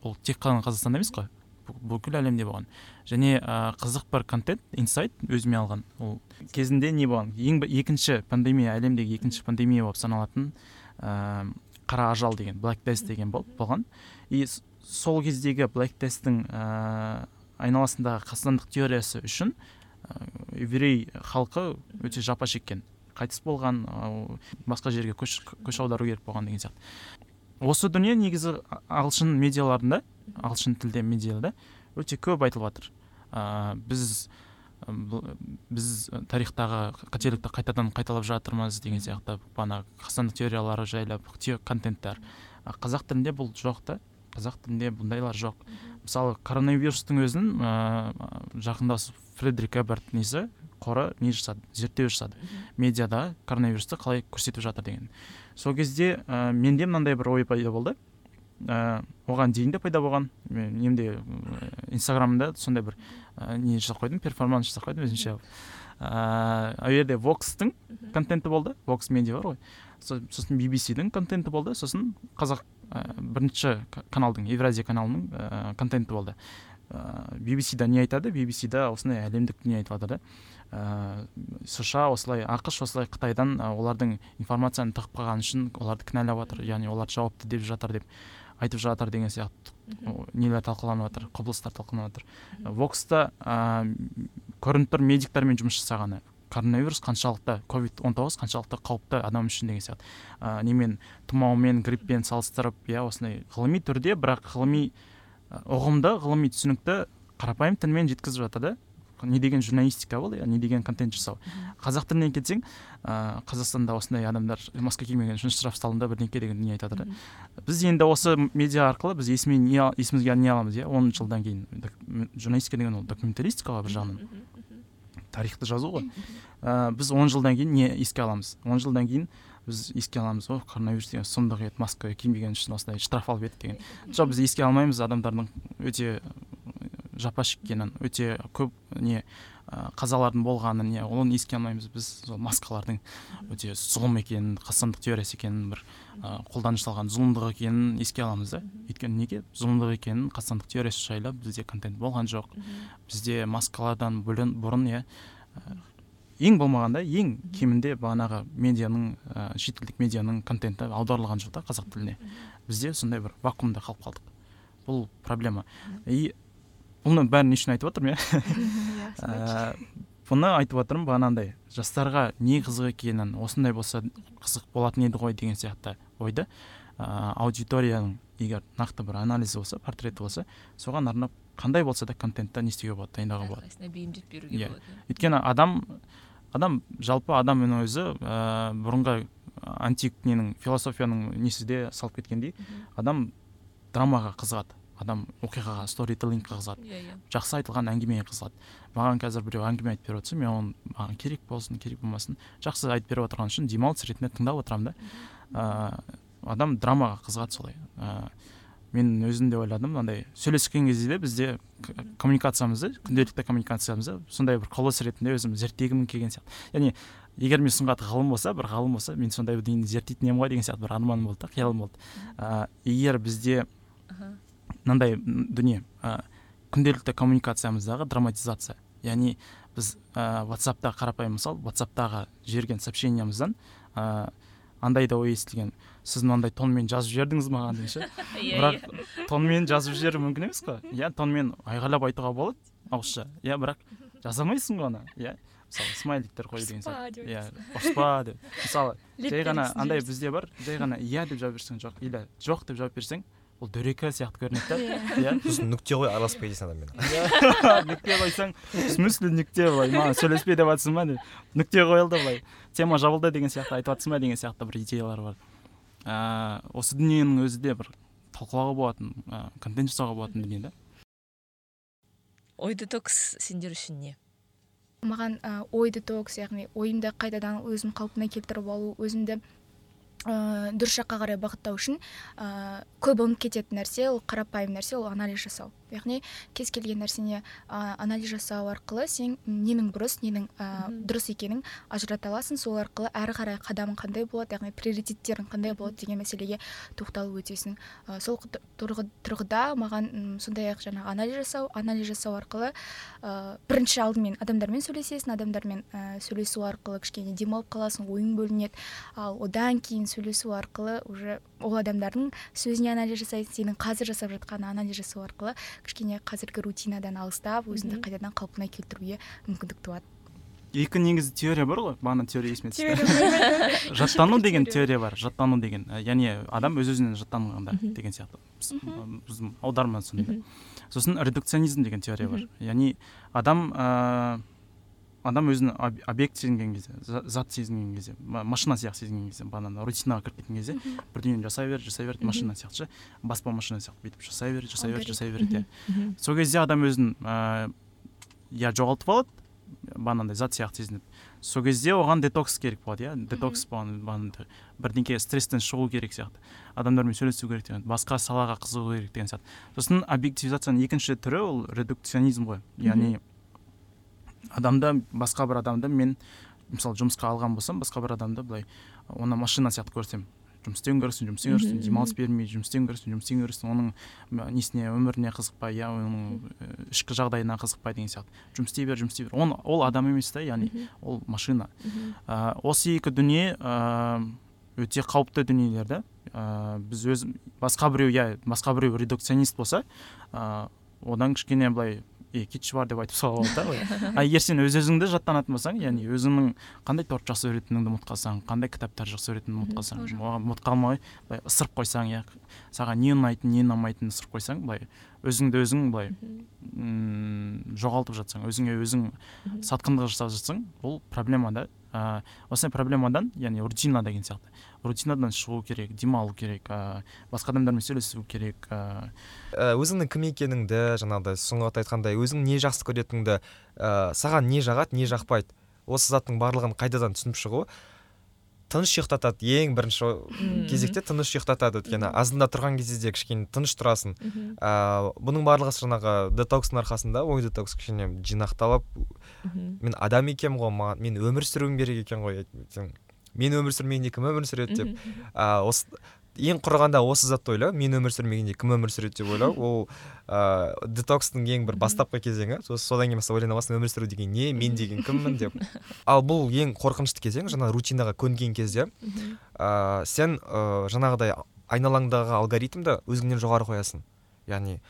бұл тек қана қазақстанда емес қой бүкіл әлемде болған. Және ә, қызық бір контент инсайт өзіме алған. Ол кезінде не болған? Ең екінші пандемия әлемдегі екінші пандемия болып саналатын ә, қара ажал деген black death деген бол, болған. И сол кездегі black deathтің ә, айналасындағы қазақстандық теориясы үшін ә, еврей халқы өте жапа шеккен. Қайтыс болған ә, басқа жерге көш, көш аудару керек болған деген сияқты. Осы дүние негізі ағылшын медиаларында ағылшын тілде медиада өте көп айтылып жатыр. Ә, біз біз тарихтағы қателікті қайтадан қайталап жатырмыз деген сияқты бағанағы қазақстандық теориялары жайлы контенттер. Қазақ тілінде бұл жоқ та қазақ тілінде бұндайлар жоқ. Мысалы коронавирустың өзін ә, жақында фредерик эберт несі қоры не жасады зерттеу жасады. Медиада коронавирусты қалай көрсетіп жатыр деген. Сол кезде ә, менде мынандай бір ой пайда болды. Ә, оған дейін де пайда болған. Мен немде инстаграмда сондай бір ә, не жасап қойдым? Перформанс жасап қойдым өзімше. Ыыы жерде вокстың контенті болды. Вокс медиа бар ғой. Сосын bbc-дің контенті болды. Сосын қазақ ә, бірінші каналдың евразия каналының ә, контенті болды. Ыыы bbc да не айтады? Bbc да осындай әлемдік не айтып жатыр да? Ыыы сша осылай ақш осылай қытайдан олардың информацияны тығып қалғаны үшін оларды кінәлап жатыр. Яғни олар жауапты деп жатыр деп. Айтып жатыр деген сияқты. Нелер талқыланып жатыр құбылыстар талқыланып жатыр. Вокста ыыы көрініп тұр медиктермен жұмыс жасағаны. Коронавирус қаншалықты ковид он тоғыз қаншалықты қауіпті адам үшін деген сияқты. Ә, немен тұмаумен гриппен салыстырып иә осындай ғылыми түрде бірақ ғылыми ұғымды ғылыми түсінікті қарапайым тілмен жеткізіп жатыр да. Не деген журналистика ол иә не деген контент жасау. Қазақ тіліне келсең ә, қазақстанда осындай адамдар маска кимеген үшін штраф салынды бірдеңке деген не айтады да біз енді осы медиа арқылы біз есіме не есімізге не аламыз иә? он жылдан кейін журналистика деген ол документалистика ғой бір жағынан. Тарихты жазу ғой. Ә, біз он жылдан кейін не еске аламыз? Он жылдан кейін біз еске аламыз ғой коронавирус деген сұмдық еді маска кимеген үшін осындай штраф алып еді деген. Жоқ біз еске алмаймыз адамдардың өте жапа шеккенін өте көп не қазалардың болғанын не оны еске алмаймыз біз сол маскалардың өте зұлым екенін қазақстандық теориясы екенін бір ә, қолдан жасалған зұлымдық екенін еске аламыз да. Өйткені неге? Зұлымдық екенін қазақстандық теориясы жайлы бізде контент болған жоқ. Бізде маскалардан бұрын иә ең болмағанда ең кемінде бағанағы медианың ә, шетелдік медианың контенті аударылған жоқ та қазақ тіліне. Бізде сондай бір вакуумда қалып қалдық. Бұл проблема. И бұны бәрін не үшін айтып жатырмын иә, иә бұны айтып жатырмын бағанағыдай жастарға не қызық екенін осындай болса қызық болатын еді ғой деген сияқты ойды. Ә, аудиторияның егер нақты бір анализі болса портреті болса соған арнап қандай болса да контентті не істеуге болады дайындауға болады. бейімдеп беруге иә. болады өйткені адам адам жалпы адамның өзі ә, бұрынғы антик ненің философияның несі де салып кеткендей адам драмаға қызығады. Адам оқиғаға сторителлингке қызығады иә иә. Жақсы айтылған әңгімеге қызығады маған қазір біреу әңгіме айтып беріп жатса мен оны маған керек болсын керек болмасын жақсы айтып беріп отырған үшін демалыс ретінде тыңдап отырамын да. Ыыы адам драмаға қызығады солай. Ыыы мен өзім де ойладым мынандай сөйлескен кезде де бізде коммуникациямызды күнделікті коммуникациямызды сондай бір құбылыс ретінде өзім зерттегім келген сияқты. Яғни егер мен сұңғат ғалым болса бір ғалым болса мен сондай бірдеңені зерттейтін едім ғой деген сияқты бір арманым болды да қиялым болды. Ыыы егер бізде. Мынандай дүние. Ә, күнделікті коммуникациямыздағы драматизация. Яғни біз ә, ватсапта қарапайым мысал ватсаптағы жіберген сообщениямыздан ә, андай да ой естілген. Сіз мынандай тонмен жазып жібердіңіз маған деген ше иә бірақ тонмен жазып жіберу мүмкін емес қой. Иә тонмен айғайлап айтуға болады ауызша. Иә бірақ жаза алмайсың ғой оны. Иә мысалы смайликтер қою деген сияқты. Деп иә ұрыспа деп. Мысалы жай ғана андай бізде бар жай ғана иә деп жауап берсең жоқ или жоқ деп жауап берсең ол дөрекі сияқты көрінеді да. Иә. иә. Сосын нүкте қой араласпай дейсің адаммен иә. Нүкте қойсаң в смысле нүкте былай? Маған сөйлеспе деп жатрсың ба? Деп нүкте қойылды былай. Тема жабылды деген сияқты айтып жатрсың ба деген сияқты бір идеялар бар. Ыыы осы дүниенің өзі де бір талқылауға болатын ыыы контент жасауға болатын дүние да. Ой детокс сендер үшін не? Маған ә, ой детокс яғни ойымды қайтадан өзім қалпына келтіріп алу өзімді ә, дұрыс жаққа қарай бағыттау үшін ә, көп ұмытып кететін нәрсе ол қарапайым нәрсе ол анализ жасау. Яғни кез келген нәрсене ә, анализ жасау арқылы сен ненің бұрыс ненің ә, дұрыс екенін ажырата аласың. Сол арқылы әрі қарай қадамың қандай болады яғни приоритеттерің қандай болады деген мәселеге тоқталып өтесің. Ә, сол тұрғыда маған сондай ақ жаңағы анализ жасау анализ жасау арқылы ә, бірінші алдымен адамдармен сөйлесесің адамдармен ә, сөйлесу арқылы кішкене демалып қаласың ойың бөлінеді. Ал одан кейін сөйлесу арқылы уже ол адамдардың сөзіне анализ жасайсың сенің қазір жасап жатқан анализ жасау арқылы кішкене қазіргі рутинадан алыстап өзіңді қайтадан қалпына келтіруге мүмкіндік туады. Екі негізі теория бар ғой бағана теория есіме түсті. Жаттану деген теория. бар жаттану деген. Ә, яғни адам өз өзінен жаттанғанда деген сияқты. Біздің аударма сондай сосын редукционизм деген теория бар. Яғни адам ыыы адам өзін об- объект сезінген кезде за- зат сезінген кезде ма- машина сияқты сезінген кезде бағана рутинаға кіріп кеткен кезде бірдеңені жасай береді жасай береді машина сияқты ше баспа машина сияқты бүйтіп жасай береді жасай береді жасай береді иә сол кезде адам өзін ыыы я жоғалтып алады бағанағыдай зат сияқты сезініп сол кезде оған детокс керек болады иә. Детокс бағанағыдай бірдеңке стресстен шығу керек сияқты. Адамдармен сөйлесу керек деген басқа салаға қызығу керек деген сияқты. сосын объективизацияның екінші түрі ол редукционизм ғой. Яғни адамды басқа бір адамды мен мысалы жұмысқа алған болсам басқа бір адамды былай оны машина сияқты көрсем. Жұмыс істеуін көрсін жұмыс істеуін көрсін Мгм, демалыс бермей жұмыс істеуін көрсін жұмыс істеуін көрсін оның несіне өміріне қызықпай иә оның ішкі жағдайына қызықпай деген сияқты. Жұмыс істей бер жұмыс істей бер. Оны ол адам емес та яғни ол машина. Ә, осы екі дүние ә, өте қауіпті дүниелер да. Ә, біз өз басқа біреу иә басқа біреу редукционист болса ә, одан кішкене былай е кетші бар деп айтып салуға болады да былай а егер сен өз өзіңді жаттанатын болсаң яғни өзіңнің қандай торт жақсы көретініңді ұмытып қалсаң қандай кітаптар жақсы көретініңді ұмытып қалсаң оған ұмытып қалмай былай ысырып қойсаң иә саған не ұнайтын не ұнамайтынын ысырып қойсаң былай өзіңді өзің былай жоғалтып жатсаң өзіңе өзің сатқындық жасап жатсаң бұл проблема да. Ә, осындай проблемадан яғни рутина деген сияқты рутинадан шығу керек демалу керек ә, басқа адамдармен сөйлесу керек ә, Ә, өзіңнің кім екеніңді жаңағыдай сұңғат айтқандай өзің не жақсы көретініңді ә, саған не жағады не жақпайды. Осы заттың барлығын қайтадан түсініп шығу. Тыныш ұйықтатады. Ең бірінші кезекте тыныш ұйықтатады өйткені. Азында тұрған кезде де кішкене тыныш тұрасың. Ә, бұның барлығы жаңағы детокстың арқасында ой детокс кішкене жинақталып мен адам екенмін ғой маған мен өмір сүруім керек екен ғой. Мен өмір сүрмегенде кім өмір сүреді деп. А, осы ең құрығанда осы затты ойлау. Мен өмір сүрмегенде кім өмір сүреді деп ойлау. Ол ә, детокстың ең бір бастапқы кезеңі. Со- содан кейін бастап ойлана бастасың өмір сүру деген не мен деген кіммін деп. Ал бұл ең қорқынышты кезең жаңа рутинаға көнген кезде ә, сен ә, жаңағыдай айналаңдағы алгоритмді өзіңнен жоғары қоясың. Яғни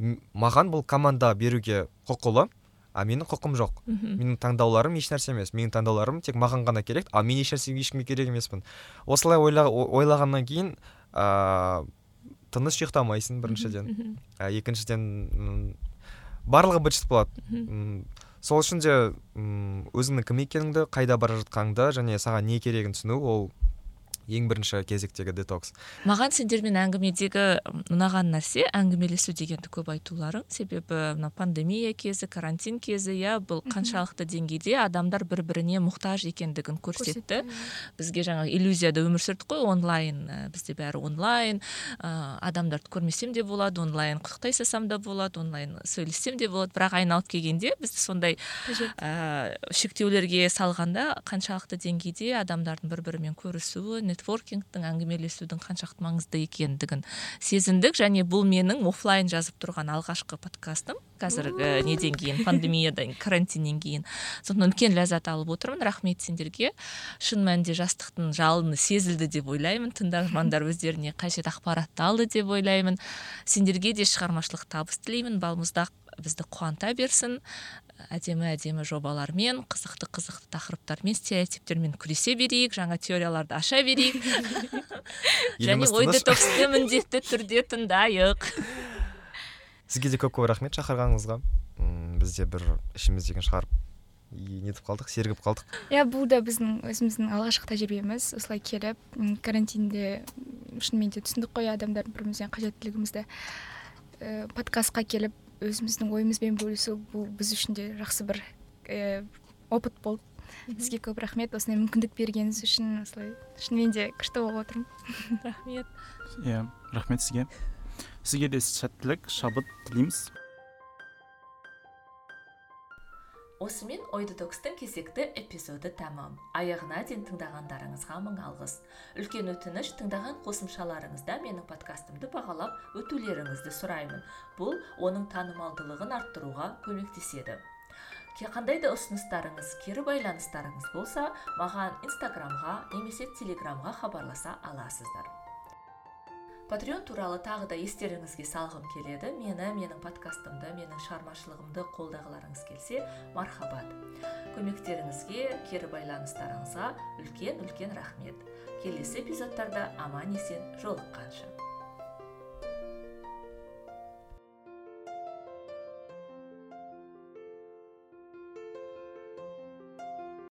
маған бұл команда беруге құқылы а менің құқым жоқ. Менің таңдауларым еш нәрсе емес. Менің таңдауларым тек маған ғана керек. Ал мен еш нәрсеге ешкімге керек емеспін. Осылай ойла, ойлағаннан кейін ыыы тыныш ұйықтамайсың біріншіден. ә, екіншіден барлығы быт шыт болады. М, сол үшін де өзіңнің кім екеніңді қайда бара жатқаныңды және саған не керегін түсіну ол ең бірінші кезектегі детокс. Маған сендермен әңгімедегі ұнаған нәрсе әңгімелесу дегенді көп айтуларың. Себебі мына пандемия кезі карантин кезі иә бұл қаншалықты деңгейде адамдар бір біріне мұқтаж екендігін көрсетті. Бізге жаңа иллюзияда өмір сүрдік қой онлайн бізде бәрі онлайн. Ә, адамдарды көрмесем де болады онлайн құттықтай салсам да болады онлайн сөйлессем де болады. Бірақ айналып келгенде бізді сондай ә, шектеулерге салғанда қаншалықты деңгейде адамдардың бір бірімен көрісуі нетворкингтің әңгімелесудің қаншалықты маңызды екендігін сезіндік және бұл менің офлайн жазып тұрған алғашқы подкастым. Қазіргі неден кейін? Пандемиядан карантиннен кейін. Сондықтан үлкен ләззат алып отырмын. Рахмет сендерге. Шын мәнінде жастықтың жалыны сезілді деп ойлаймын. Тыңдармандар өздеріне қажет ақпаратты алды деп ойлаймын. Сендерге де шығармашылық табыс тілеймін. Балмұздақ бізді қуанта берсін. Әдемі әдемі жобалармен қызықты қызықты тақырыптармен стереотиптермен күресе берейік жаңа теорияларды аша берейік. Және ой детоксты міндетті түрде тыңдайық. Сізге де көп көп рахмет шақырғаныңызға. Біз де бір ішіміздегіні шығарып нетіп қалдық сергіп қалдық. Иә бұл да біздің өзіміздің алғашқы тәжірибеміз. Осылай келіп карантинде шынымен де түсіндік қой адамдардың бір бірімізден қажеттілігімізді ә, подкастқа келіп өзіміздің ойымызбен бөлісу бұл біз үшін де жақсы бір ә, опыт болды. Сізге көп рахмет. Осындай мүмкіндік бергеніңіз үшін осылай шынымен де күшті болып отырмын. Рахмет. Иә рахмет сізге. Сізге де сәттілік шабыт тілейміз. Осымен ой детокстың кезекті эпизоды тәмам. Аяғына дейін тыңдағандарыңызға мың алғыс. Үлкен өтініш тыңдаған қосымшаларыңызда менің подкастымды бағалап өтулеріңізді сұраймын. Бұл оның танымалдылығын арттыруға көмектеседі. Қандай да ұсыныстарыңыз кері байланыстарыңыз болса маған инстаграмға немесе телеграмға хабарласа аласыздар. Патреон туралы тағы да естеріңізге салғым келеді. Мені менің подкастымды менің шығармашылығымды қолдағыларыңыз келсе мархабат. Көмектеріңізге кері байланыстарыңызға үлкен үлкен рахмет. Келесі эпизодтарда аман есен жолыққанша.